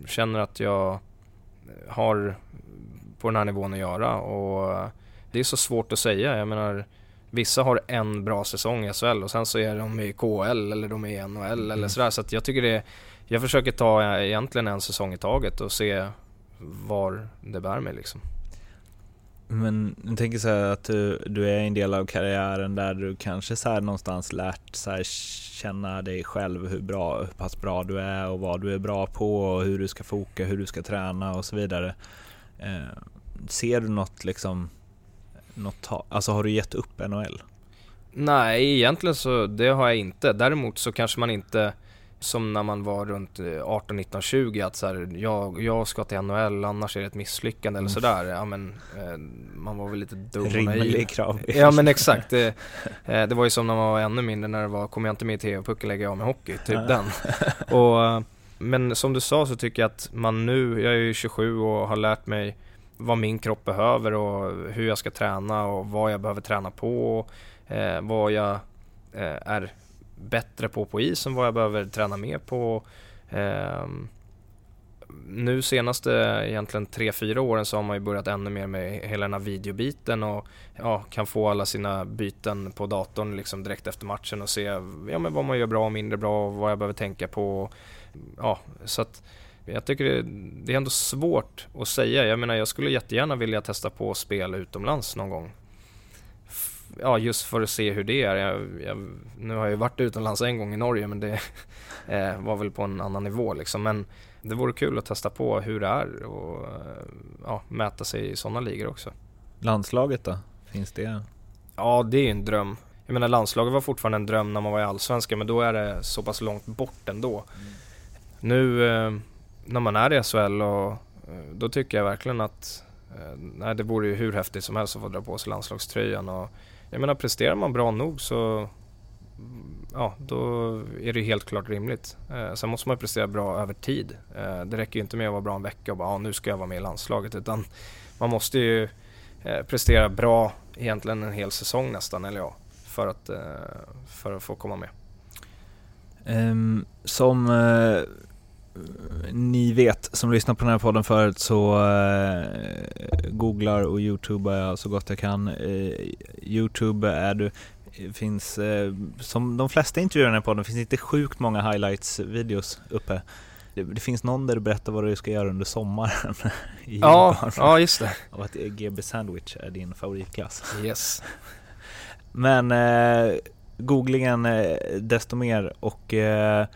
känner att jag har på den här nivån att göra och det är så svårt att säga. Jag menar Vissa har en bra säsong i SHL och sen så är de i KL eller de är i NHL mm. eller sådär så jag tycker det Jag försöker ta egentligen en säsong i taget och se var det bär mig liksom. Men jag tänker så att du, du är en del av karriären där du kanske så här någonstans lärt så här, känna dig själv hur, bra, hur pass bra du är och vad du är bra på och hur du ska foka, hur du ska träna och så vidare. Eh, ser du något liksom, något, alltså har du gett upp NHL? Nej, egentligen så det har jag inte. Däremot så kanske man inte som när man var runt 18, 19, 20 att så här, jag, jag ska till NHL annars är det ett misslyckande eller mm. sådär. Ja men eh, man var väl lite dum och Rimlig krav. Ja men exakt. Det, eh, det var ju som när man var ännu mindre när det var, kommer jag inte med i TV-pucken lägger jag av med hockey, typ den. Och, men som du sa så tycker jag att man nu, jag är ju 27 och har lärt mig vad min kropp behöver och hur jag ska träna och vad jag behöver träna på. Eh, vad jag eh, är bättre på på isen, vad jag behöver träna mer på. Eh, nu senaste egentligen 3-4 åren så har man ju börjat ännu mer med hela den här videobiten och ja, kan få alla sina byten på datorn liksom direkt efter matchen och se ja, men vad man gör bra och mindre bra och vad jag behöver tänka på. Ja, så att jag tycker det, det, är ändå svårt att säga. Jag menar jag skulle jättegärna vilja testa på spel utomlands någon gång. Ja, just för att se hur det är. Jag, jag, nu har jag ju varit utomlands en gång i Norge men det eh, var väl på en annan nivå liksom. Men det vore kul att testa på hur det är och ja, mäta sig i sådana ligor också. Landslaget då? Finns det? Ja, det är en dröm. Jag menar landslaget var fortfarande en dröm när man var i Allsvenskan men då är det så pass långt bort ändå. Mm. Nu eh, när man är i SHL och eh, då tycker jag verkligen att eh, nej, det vore ju hur häftigt som helst att få dra på sig landslagströjan. Och, jag menar presterar man bra nog så ja, då är det helt klart rimligt. Eh, sen måste man prestera bra över tid. Eh, det räcker ju inte med att vara bra en vecka och bara ah, nu ska jag vara med i landslaget utan man måste ju eh, prestera bra egentligen en hel säsong nästan, eller ja, för att, eh, för att få komma med. Um, som uh ni vet som lyssnar på den här podden förut så eh, googlar och youtubar jag så gott jag kan. Eh, Youtube är du, finns, eh, som de flesta intervjuer i den här podden, finns inte sjukt många highlights-videos uppe. Det, det, finns någon där du berättar vad du ska göra under sommaren. ja, ja, just det. Och att GB Sandwich är din favoritklass. Yes. Men eh, googlingen eh, desto mer och eh,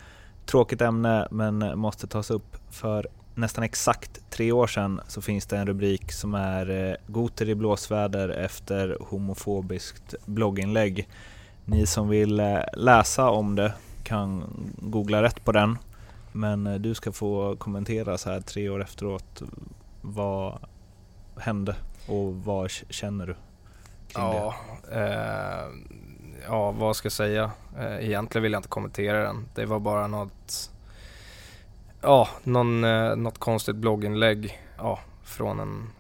Tråkigt ämne men måste tas upp för nästan exakt tre år sedan så finns det en rubrik som är eh, Goter i blåsväder efter homofobiskt blogginlägg. Ni som vill eh, läsa om det kan googla rätt på den. Men eh, du ska få kommentera så här tre år efteråt. Vad hände och vad känner du? ja, eh, ja, vad ska jag säga? Eh, egentligen vill jag inte kommentera den. Det var bara något, ja, någon, eh, något konstigt blogginlägg, ja, från en,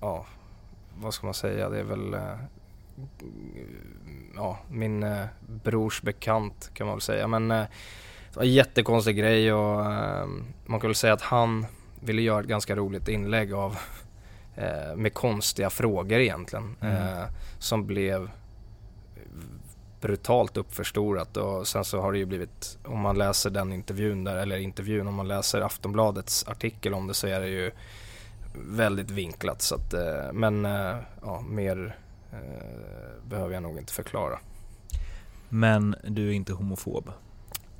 ja, vad ska man säga? Det är väl, eh, ja, min brors bekant kan man väl säga. Men det var en jättekonstig grej och man kan väl säga att han ville göra ett ganska roligt inlägg av med konstiga frågor egentligen. Mm. som blev brutalt uppförstorat och sen så har det ju blivit, om man läser den intervjun där, eller intervjun, om man läser Aftonbladets artikel om det så är det ju väldigt vinklat så att, eh, men eh, ja, mer eh, behöver jag nog inte förklara. Men du är inte homofob?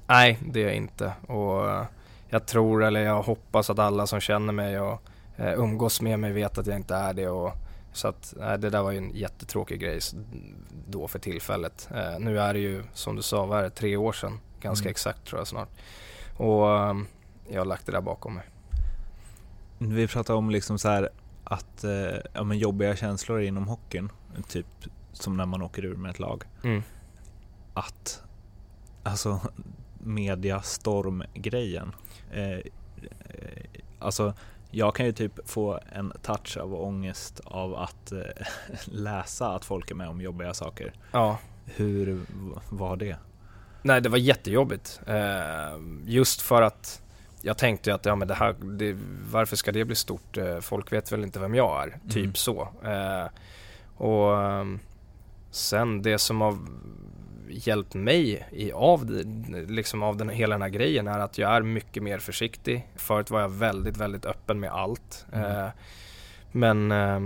Nej, det är jag inte och jag tror, eller jag hoppas att alla som känner mig och umgås med mig vet att jag inte är det och så att nej, det där var ju en jättetråkig grej då för tillfället. Eh, nu är det ju som du sa, vad är det, tre år sedan? Ganska mm. exakt tror jag snart. Och um, jag har lagt det där bakom mig. Vi pratar om liksom så här att, eh, ja men jobbiga känslor inom hockeyn, typ som när man åker ur med ett lag. Mm. Att, alltså mediastorm-grejen. Eh, eh alltså jag kan ju typ få en touch av ångest av att eh, läsa att folk är med om jobbiga saker. Ja. Hur var det? Nej, det var jättejobbigt. Eh, just för att jag tänkte att ja, men det här, det, varför ska det bli stort? Eh, folk vet väl inte vem jag är, typ mm. så. Eh, och ehm, sen det som har hjälpt mig i, av, liksom av den, hela den här grejen är att jag är mycket mer försiktig. Förut var jag väldigt, väldigt öppen med allt. Mm. Eh, men eh,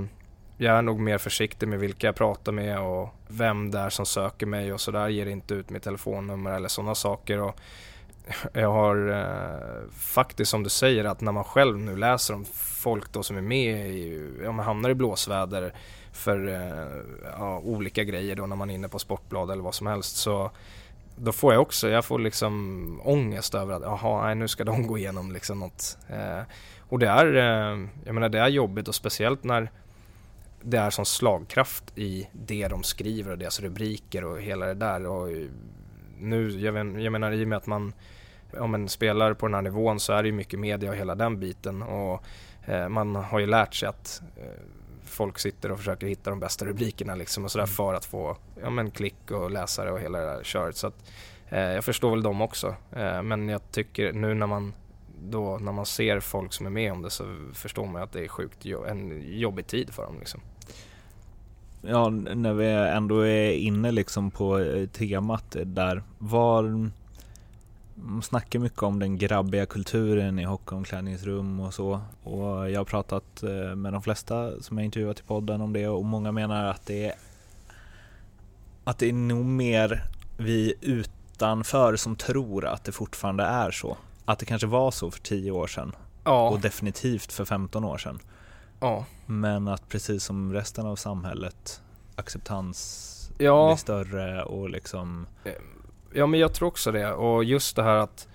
jag är nog mer försiktig med vilka jag pratar med och vem det är som söker mig och sådär. Ger inte ut mitt telefonnummer eller sådana saker. Och jag har eh, faktiskt som du säger att när man själv nu läser om folk då som är med i, om man hamnar i blåsväder för eh, ja, olika grejer då när man är inne på Sportblad eller vad som helst så då får jag också, jag får liksom ångest över att jaha, nej, nu ska de gå igenom liksom något. Eh, och det är, eh, jag menar det är jobbigt och speciellt när det är som slagkraft i det de skriver och deras rubriker och hela det där. Och nu, jag, men, jag menar i och med att man om man spelar på den här nivån så är det ju mycket media och hela den biten. Och eh, man har ju lärt sig att eh, folk sitter och försöker hitta de bästa rubrikerna liksom och sådär mm. för att få ja, men klick och läsare och hela det där köret. Så att, eh, jag förstår väl dem också. Eh, men jag tycker nu när man då när man ser folk som är med om det så förstår man att det är sjukt en jobbig tid för dem. Liksom. Ja, när vi ändå är inne liksom på eh, temat där. Var, man snackar mycket om den grabbiga kulturen i hockeyomklädningsrum och så. Och jag har pratat eh, med de flesta som jag intervjuat i podden om det och många menar att det är att det är nog mer vi utanför som tror att det fortfarande är så. Att det kanske var så för 10 år sedan. Ja. Och definitivt för 15 år sedan. Ja. Men att precis som resten av samhället acceptans ja. blir större och liksom eh, Ja men jag tror också det och just det här att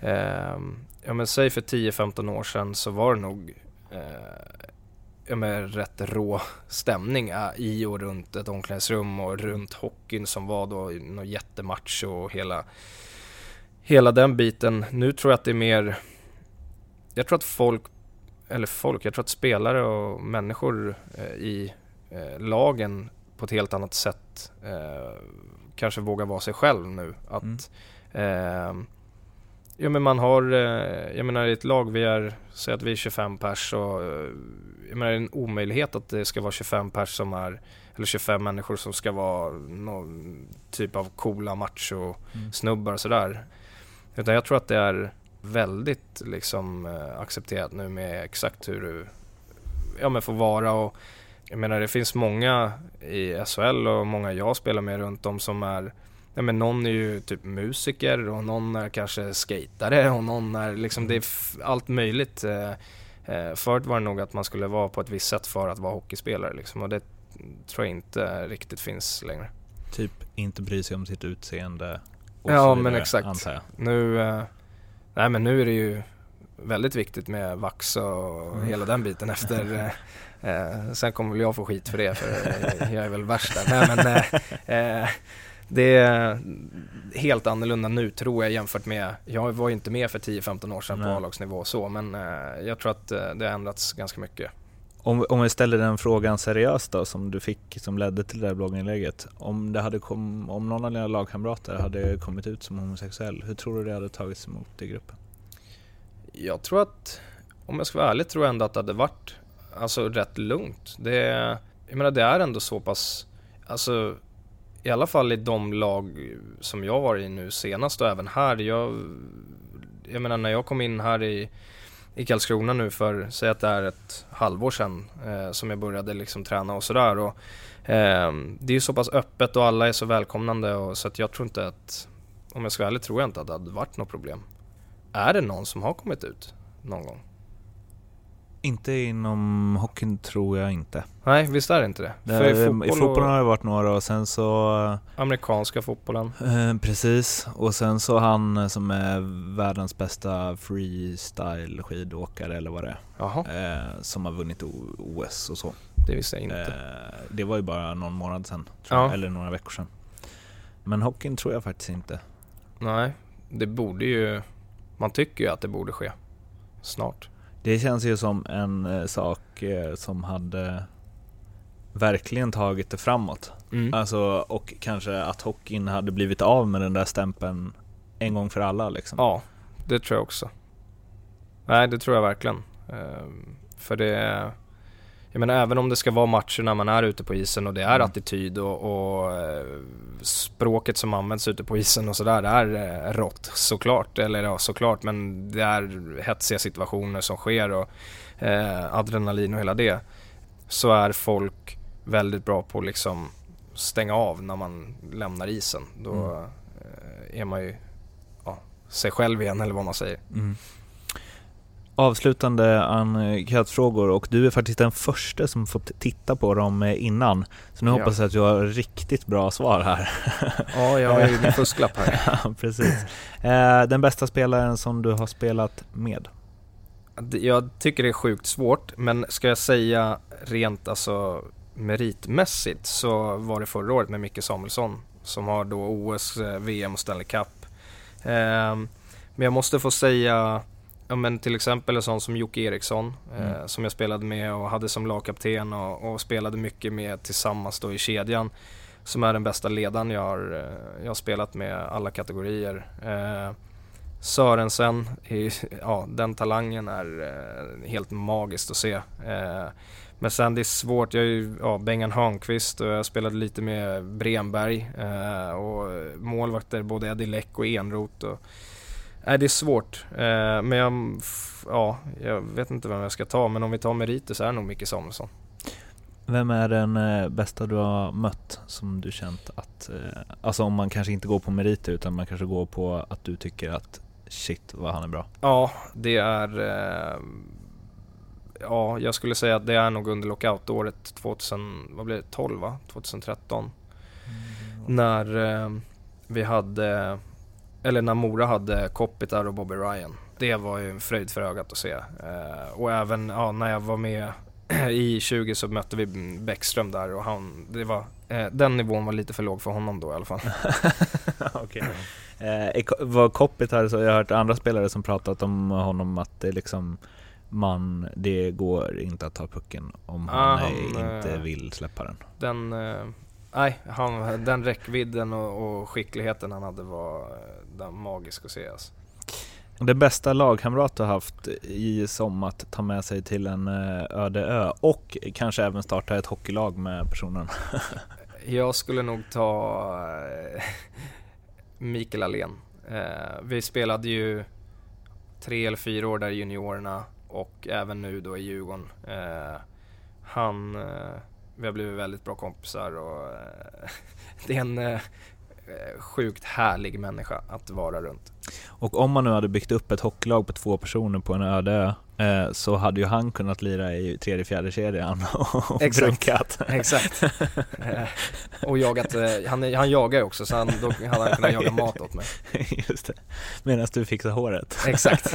eh, Ja men säg för 10-15 år sedan så var det nog eh, ja, men rätt rå stämning eh, i och runt ett omklädningsrum och runt hockeyn som var då någon jättematch och hela hela den biten. Nu tror jag att det är mer jag tror att folk eller folk, jag tror att spelare och människor eh, i eh, lagen på ett helt annat sätt eh, kanske vågar vara sig själv nu. Att, mm. eh, ja men man har, eh, jag menar i ett lag vi är, säg att vi är 25 pers och eh, jag menar det är en omöjlighet att det ska vara 25 pers som är, eller 25 människor som ska vara någon typ av coola macho-snubbar mm. och sådär. Utan jag tror att det är väldigt liksom eh, accepterat nu med exakt hur du ja, men får vara och jag menar det finns många i SHL och många jag spelar med runt om som är Ja, men någon är ju typ musiker och någon är kanske skatare och någon är liksom, det är allt möjligt. Eh, eh, förut var det nog att man skulle vara på ett visst sätt för att vara hockeyspelare liksom och det tror jag inte riktigt finns längre. Typ inte bry sig om sitt utseende och Ja men exakt. Nu, eh, nej men nu är det ju väldigt viktigt med vax och mm. hela den biten efter Eh, sen kommer väl jag få skit för det, för jag är väl värst där. Nej, men, eh, eh, det är helt annorlunda nu tror jag jämfört med, jag var ju inte med för 10-15 år sedan Nej. på A-lagsnivå så, men eh, jag tror att eh, det har ändrats ganska mycket. Om, om vi ställer den frågan seriöst då, som du fick, som ledde till det där blogginlägget. Om, det hade kom, om någon av dina lagkamrater hade kommit ut som homosexuell, hur tror du det hade tagits emot i gruppen? Jag tror att, om jag ska vara ärlig, tror jag ändå att det hade varit alltså rätt lugnt. Det, jag menar det är ändå så pass, alltså i alla fall i de lag som jag var i nu senast och även här. Jag, jag menar när jag kom in här i, i Karlskrona nu för, säg att det är ett halvår sedan eh, som jag började liksom träna och sådär. Och, eh, det är ju så pass öppet och alla är så välkomnande och, så att jag tror inte att, om jag ska vara ärlig, tror jag inte att det hade varit något problem. Är det någon som har kommit ut någon gång? Inte inom hockeyn tror jag inte. Nej, visst är det inte det? det i, fotboll I fotbollen har det varit några och sen så... Amerikanska fotbollen. Eh, precis, och sen så han som är världens bästa freestyle skidåkare eller vad det är. Eh, som har vunnit OS och så. Det visste jag inte. Eh, det var ju bara någon månad sedan, ja. eller några veckor sedan. Men hockeyn tror jag faktiskt inte. Nej, det borde ju... Man tycker ju att det borde ske snart. Det känns ju som en eh, sak eh, som hade verkligen tagit det framåt. Mm. Alltså, och kanske att hockeyn hade blivit av med den där stämpeln en gång för alla. Liksom. Ja, det tror jag också. Nej, det tror jag verkligen. Ehm, för det jag menar även om det ska vara matcher när man är ute på isen och det är mm. attityd och, och eh, språket som används ute på isen och sådär är eh, rått såklart. Eller ja, såklart men det är hetsiga situationer som sker och eh, adrenalin och hela det. Så är folk väldigt bra på att liksom stänga av när man lämnar isen. Då mm. eh, är man ju ja, sig själv igen eller vad man säger. Mm. Avslutande enkätfrågor och du är faktiskt den första som fått titta på dem innan. Så nu Ja. hoppas jag att du har riktigt bra svar här. Ja, jag har ju min fusklapp här. ja, precis. Eh, den bästa spelaren som du har spelat med? Jag tycker det är sjukt svårt, men ska jag säga rent alltså meritmässigt så var det förra året med Micke Samuelsson som har då OS, eh, VM och Stanley Cup. Ehm, men jag måste få säga, ja men till exempel en sån som Jocke Eriksson eh, Mm. som jag spelade med och hade som lagkapten och, och spelade mycket med tillsammans då i kedjan. Som är den bästa ledaren jag har, eh, jag har spelat med alla kategorier. Eh, Sörensen, ja den talangen är eh, helt magiskt att se. Eh, men sen det är svårt, jag är ju, ja, Bengan Hörnqvist och jag spelade lite med Bremberg eh, och målvakter både Eddie Läck och Enroth. Och, nej, det är svårt. Eh, men jag, ja, jag vet inte vem jag ska ta, men om vi tar meriter så är det nog Micke Samuelsson. Vem är den eh, bästa du har mött som du känt att, eh, alltså om man kanske inte går på meriter utan man kanske går på att du tycker att shit vad han är bra. Ja, det är... Ja, jag skulle säga att det är nog under lockoutåret 2000, vad blir det, 12 va? 2013. När eh, vi hade, eller när Mora hade Kopitar och Bobby Ryan. Det var ju en fröjd för ögat att se. Eh, och även ja, när jag var med i 20 så mötte vi Bäckström där och han, det var, eh, den nivån var lite för låg för honom då i alla fall. Okej. Eh, är Ko- vad Koppit här så jag har hört andra spelare som pratat om honom att det liksom man, det går inte att ta pucken om Ja, han, han, inte eh, vill släppa den. Den, eh, nej, han, den räckvidden och, och skickligheten han hade var eh, den magisk att se alltså. Det bästa lagkamrat du har haft i som att ta med sig till en eh, öde ö och kanske även starta ett hockeylag med personen. Jag skulle nog ta eh, Mikael Alén. Eh, vi spelade ju tre eller fyra år där i juniorerna och även nu då i Djurgården. Han, vi har blivit väldigt bra kompisar och det är en sjukt härlig människa att vara runt. Och om man nu hade byggt upp ett hockeylag på två personer på en öde ö eh, så hade ju han kunnat lira i tredje fjärde kedjan och Exakt. brukat. Exakt. Eh, och jagat, eh, han, han jagar ju också så han, då hade han kunnat jaga mat åt mig. Just det. Medan du fixar håret. Exakt.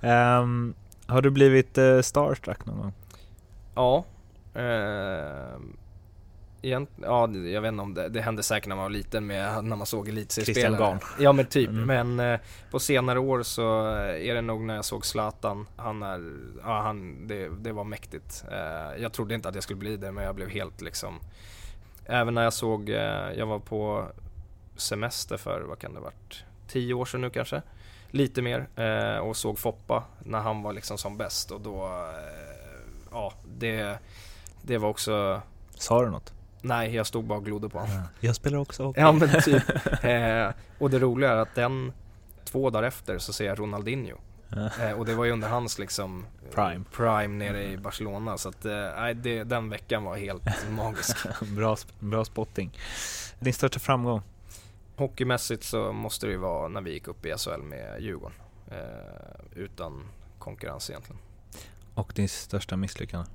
Ehm, har du blivit eh, starstruck någon gång? Ja. Egent, ja, jag vet inte om det, det hände säkert när man var liten med när man såg elitseriespelare. Ja men typ, Mm. men eh, på senare år så är det nog när jag såg Zlatan. Han är, ja han, det, det var mäktigt. Eh, jag trodde inte att jag skulle bli det men jag blev helt liksom Även när jag såg, eh, jag var på semester för, vad kan det varit, tio år sedan nu kanske? Lite mer eh, och såg Foppa när han var liksom som bäst och då, eh, ja det, det var också, Sa du något? Nej jag stod bara och glodde på honom. Jag spelar också hockey. Ja men typ. eh, och det roliga är att den, två dagar efter så ser jag Ronaldinho. Eh, och det var ju under hans liksom Prime. prime nere i Barcelona. Så att, eh, det, den veckan var helt magisk. bra, bra spotting. Din största framgång? Hockeymässigt så måste det ju vara när vi gick upp i SHL med Djurgården. Eh, utan konkurrens egentligen. Och din största misslyckande?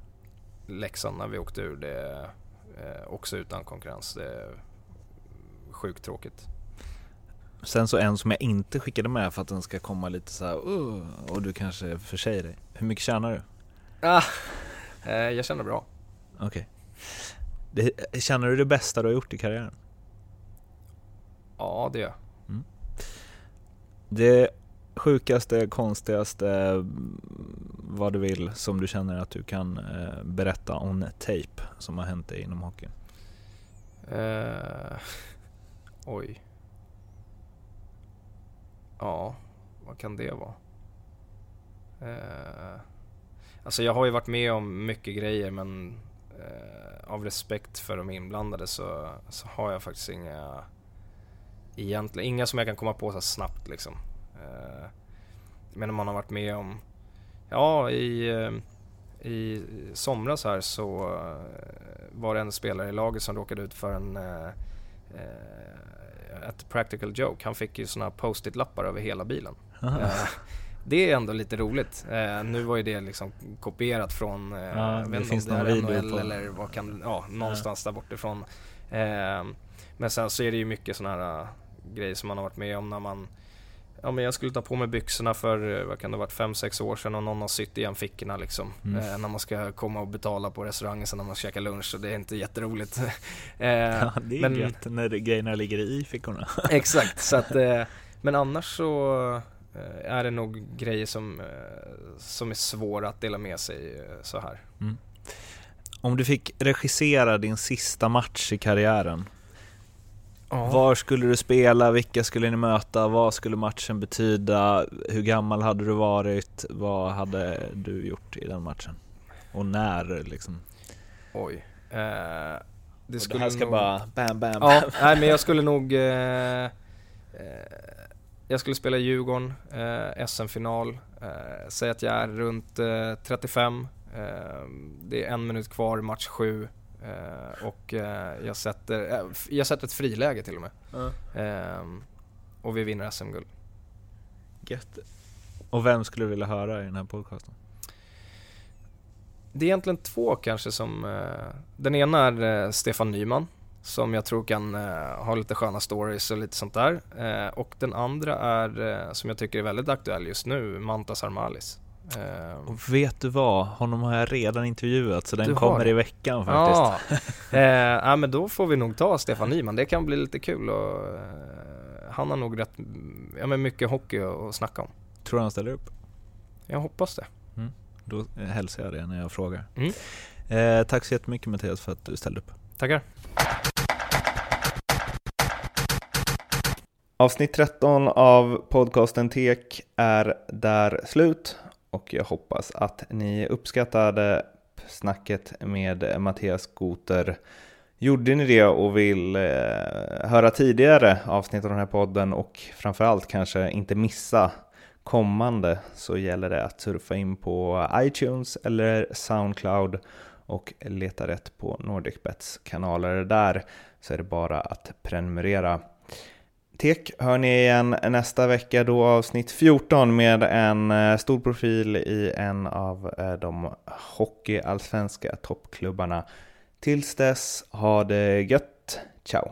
Leksand när vi åkte ur det också utan konkurrens. Det är sjukt tråkigt. Sen så en som jag inte skickade med för att den ska komma lite så här, uh, och du kanske försäger dig. Hur mycket tjänar du? Ah, eh, jag känner bra. Okej. Det- Känner du det bästa du har gjort i karriären? Ja det gör jag. Det sjukaste, konstigaste, mm, vad du vill som du känner att du kan eh, berätta on tape som har hänt dig inom hockeyn? Eh, oj. Ja, vad kan det vara? Eh, alltså jag har ju varit med om mycket grejer men eh, av respekt för de inblandade så, så har jag faktiskt inga egentligen, inga som jag kan komma på så snabbt liksom. Eh, men om man har varit med om, ja i, eh, i somras här så eh, var det en spelare i laget som råkade ut för en ett practical joke. Han fick ju såna här post-it-lappar över hela bilen. Det är ändå lite roligt. Eh, nu var ju det liksom kopierat från, eh, Ja, det finns om det är någon NHL eller vad kan, ja, någonstans där bortifrån. Eh, men sen så är det ju mycket sådana här grejer som man har varit med om när man Ja men jag skulle ta på mig byxorna för, eh, vad kan det varit, 5-6 år sedan och någon har sytt igen fickorna liksom. Mm. Eh, när man ska komma och betala på restaurangen sen när man käkar lunch så det är inte jätteroligt. eh, Ja, det är men- gött när grejerna ligger i fickorna. Exakt, så att, eh, men annars så eh, är det nog grejer som, eh, som är svåra att dela med sig så här. Om du fick regissera din sista match i karriären, var skulle du spela, vilka skulle ni möta, vad skulle matchen betyda, hur gammal hade du varit, vad hade du gjort i den matchen? Och när liksom? Oj. Eh, det, Det, skulle här ska nog... bara bam bam. Ja, nej men jag skulle nog... Eh, eh, jag skulle spela Djurgården, eh, SM-final. Eh, säg att jag är runt eh, 35. Eh, det är en minut kvar, match 7. Eh, och eh, jag, sätter, eh, jag sätter ett friläge till och med. Eh, och vi vinner SM-guld. Gött. Och vem skulle du vilja höra i den här podcasten? Det är egentligen två kanske som... Den ena är Stefan Nyman som jag tror kan eh, ha lite sköna stories och lite sånt där. Eh, och den andra är, eh, som jag tycker är väldigt aktuell just nu, Mantas Armalis. Eh, Och vet du vad? Honom har jag redan intervjuat så den Du har kommer det? i veckan faktiskt. Ja, eh, ja, men då får vi nog ta Stefan Nyman. Det kan bli lite kul och eh, han har nog rätt, ja men mycket hockey att, snacka om. Tror du han ställer upp? Jag hoppas det. Då eh, hälsar jag det när jag frågar. Mm. Eh, tack så jättemycket Mattias för att du ställde upp. Tackar. Avsnitt 13 av podcasten Tek är där slut och jag hoppas att ni uppskattade snacket med Mattias Goter. Gjorde ni det och vill eh, höra tidigare avsnitt av den här podden och framförallt kanske inte missa kommande så gäller det att surfa in på iTunes eller Soundcloud och leta rätt på NordicBets kanaler där så är det bara att prenumerera. Tek hör ni igen nästa vecka då avsnitt 14 med en eh, stor profil i en av eh, de hockeyallsvenska toppklubbarna. Tills dess, ha det gött. Ciao!